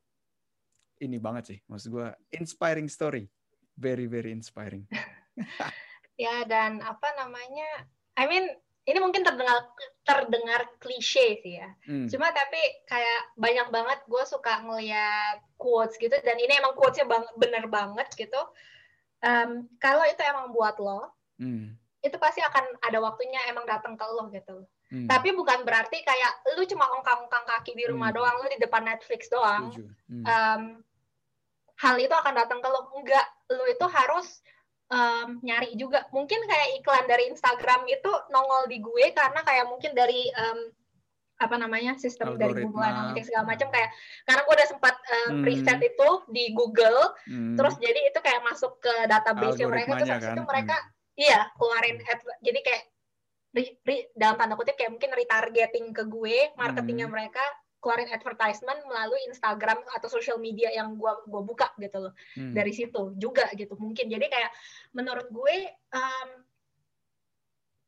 ini banget sih. Maksud gue, inspiring story. Very, very inspiring. ya, dan apa namanya, I mean, ini mungkin terdengar terdengar klise sih ya. Hmm. Cuma tapi kayak banyak banget gue suka ngeliat quotes gitu dan ini emang quotesnya bang bener banget gitu. Um, kalau itu emang buat lo, hmm. itu pasti akan ada waktunya emang datang ke lo gitu. Hmm. Tapi bukan berarti kayak lu cuma ongkang-ongkang kaki di rumah hmm. doang, lu di depan Netflix doang. Hmm. Um, hal itu akan datang ke lo. Enggak, lu itu harus um, nyari juga mungkin kayak iklan dari Instagram itu nongol di gue karena kayak mungkin dari um, apa namanya sistem Algoritma. dari Google Analytics segala macam kayak karena gue udah sempat um, hmm. preset itu di Google hmm. terus jadi itu kayak masuk ke database mereka terus kan? itu mereka hmm. iya keluarin ad, jadi kayak re, re, dalam tanda kutip kayak mungkin retargeting ke gue marketingnya hmm. mereka keluarin advertisement melalui Instagram atau social media yang gua gua buka gitu loh hmm. dari situ juga gitu mungkin jadi kayak menurut gue um,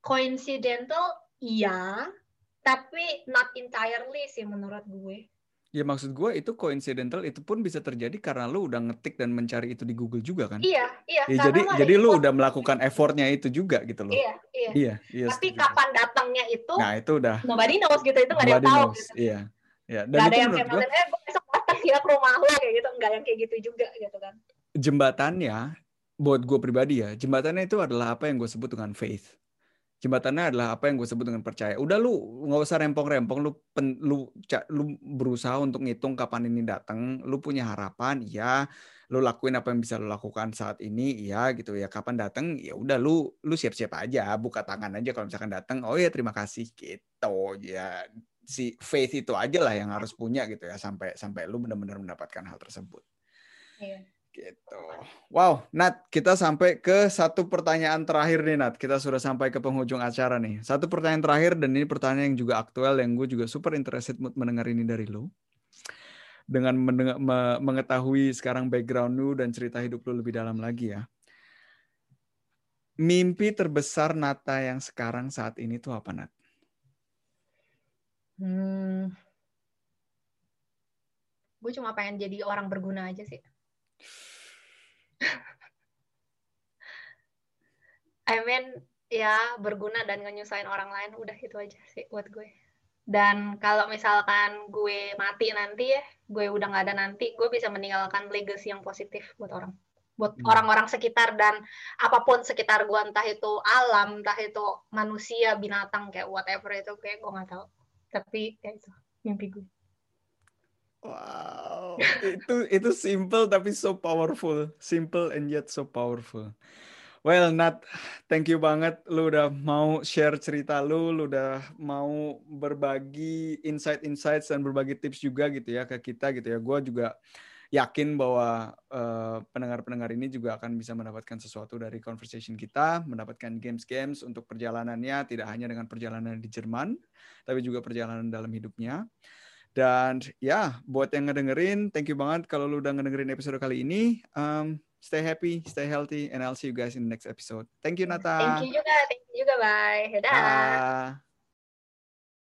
coincidental iya tapi not entirely sih menurut gue Ya maksud gue itu coincidental itu pun bisa terjadi karena lu udah ngetik dan mencari itu di Google juga kan? Iya, iya. Ya, jadi jadi lu udah melakukan effortnya itu juga gitu loh. Iya, iya. Iya, iya Tapi kapan datangnya itu? Nah itu udah. Nobody knows gitu itu nggak ada yang tahu. Gitu. Iya. Ya, dan gak ada yang kayak gue, eh besok datang ya ke rumah lo kayak gitu, enggak yang kayak gitu juga gitu kan. Jembatannya, buat gue pribadi ya, jembatannya itu adalah apa yang gue sebut dengan faith. Jembatannya adalah apa yang gue sebut dengan percaya. Udah lu nggak usah rempong-rempong, lu pen, lu lu berusaha untuk ngitung kapan ini datang, lu punya harapan, ya lu lakuin apa yang bisa lu lakukan saat ini ya gitu ya kapan datang ya udah lu lu siap-siap aja buka tangan aja kalau misalkan datang oh ya terima kasih gitu ya si faith itu aja lah yang harus punya gitu ya sampai sampai lu benar-benar mendapatkan hal tersebut. Iya. Gitu. Wow, Nat, kita sampai ke satu pertanyaan terakhir nih, Nat. Kita sudah sampai ke penghujung acara nih. Satu pertanyaan terakhir dan ini pertanyaan yang juga aktual yang gue juga super interested mendengar ini dari lu. Dengan mendengar, mengetahui sekarang background lu dan cerita hidup lu lebih dalam lagi ya. Mimpi terbesar Nata yang sekarang saat ini tuh apa, Nat? Hmm. Gue cuma pengen jadi orang berguna aja sih. I mean, ya berguna dan ngenyusahin orang lain udah itu aja sih buat gue. Dan kalau misalkan gue mati nanti ya, gue udah nggak ada nanti, gue bisa meninggalkan legacy yang positif buat orang, buat hmm. orang-orang hmm. sekitar dan apa pun sekitar gue, entah itu alam, entah itu manusia, binatang kayak whatever itu kayak gue nggak tahu tapi ya itu mimpi gue. Wow. Itu itu simple tapi so powerful. Simple and yet so powerful. Well Nat thank you banget. Lu udah mau share cerita lu lu udah mau berbagi insight insights dan berbagi tips juga gitu ya ke kita gitu ya. Gue juga yakin bahwa uh, pendengar-pendengar ini juga akan bisa mendapatkan sesuatu dari conversation kita, mendapatkan games-games untuk perjalanannya, tidak hanya dengan perjalanan di Jerman, tapi juga perjalanan dalam hidupnya. Dan ya, buat yang ngedengerin, thank you banget kalau lu udah ngedengerin episode kali ini. Um, stay happy, stay healthy, and I'll see you guys in the next episode. Thank you, Nata. Thank you juga, thank you juga, bye. Dadah.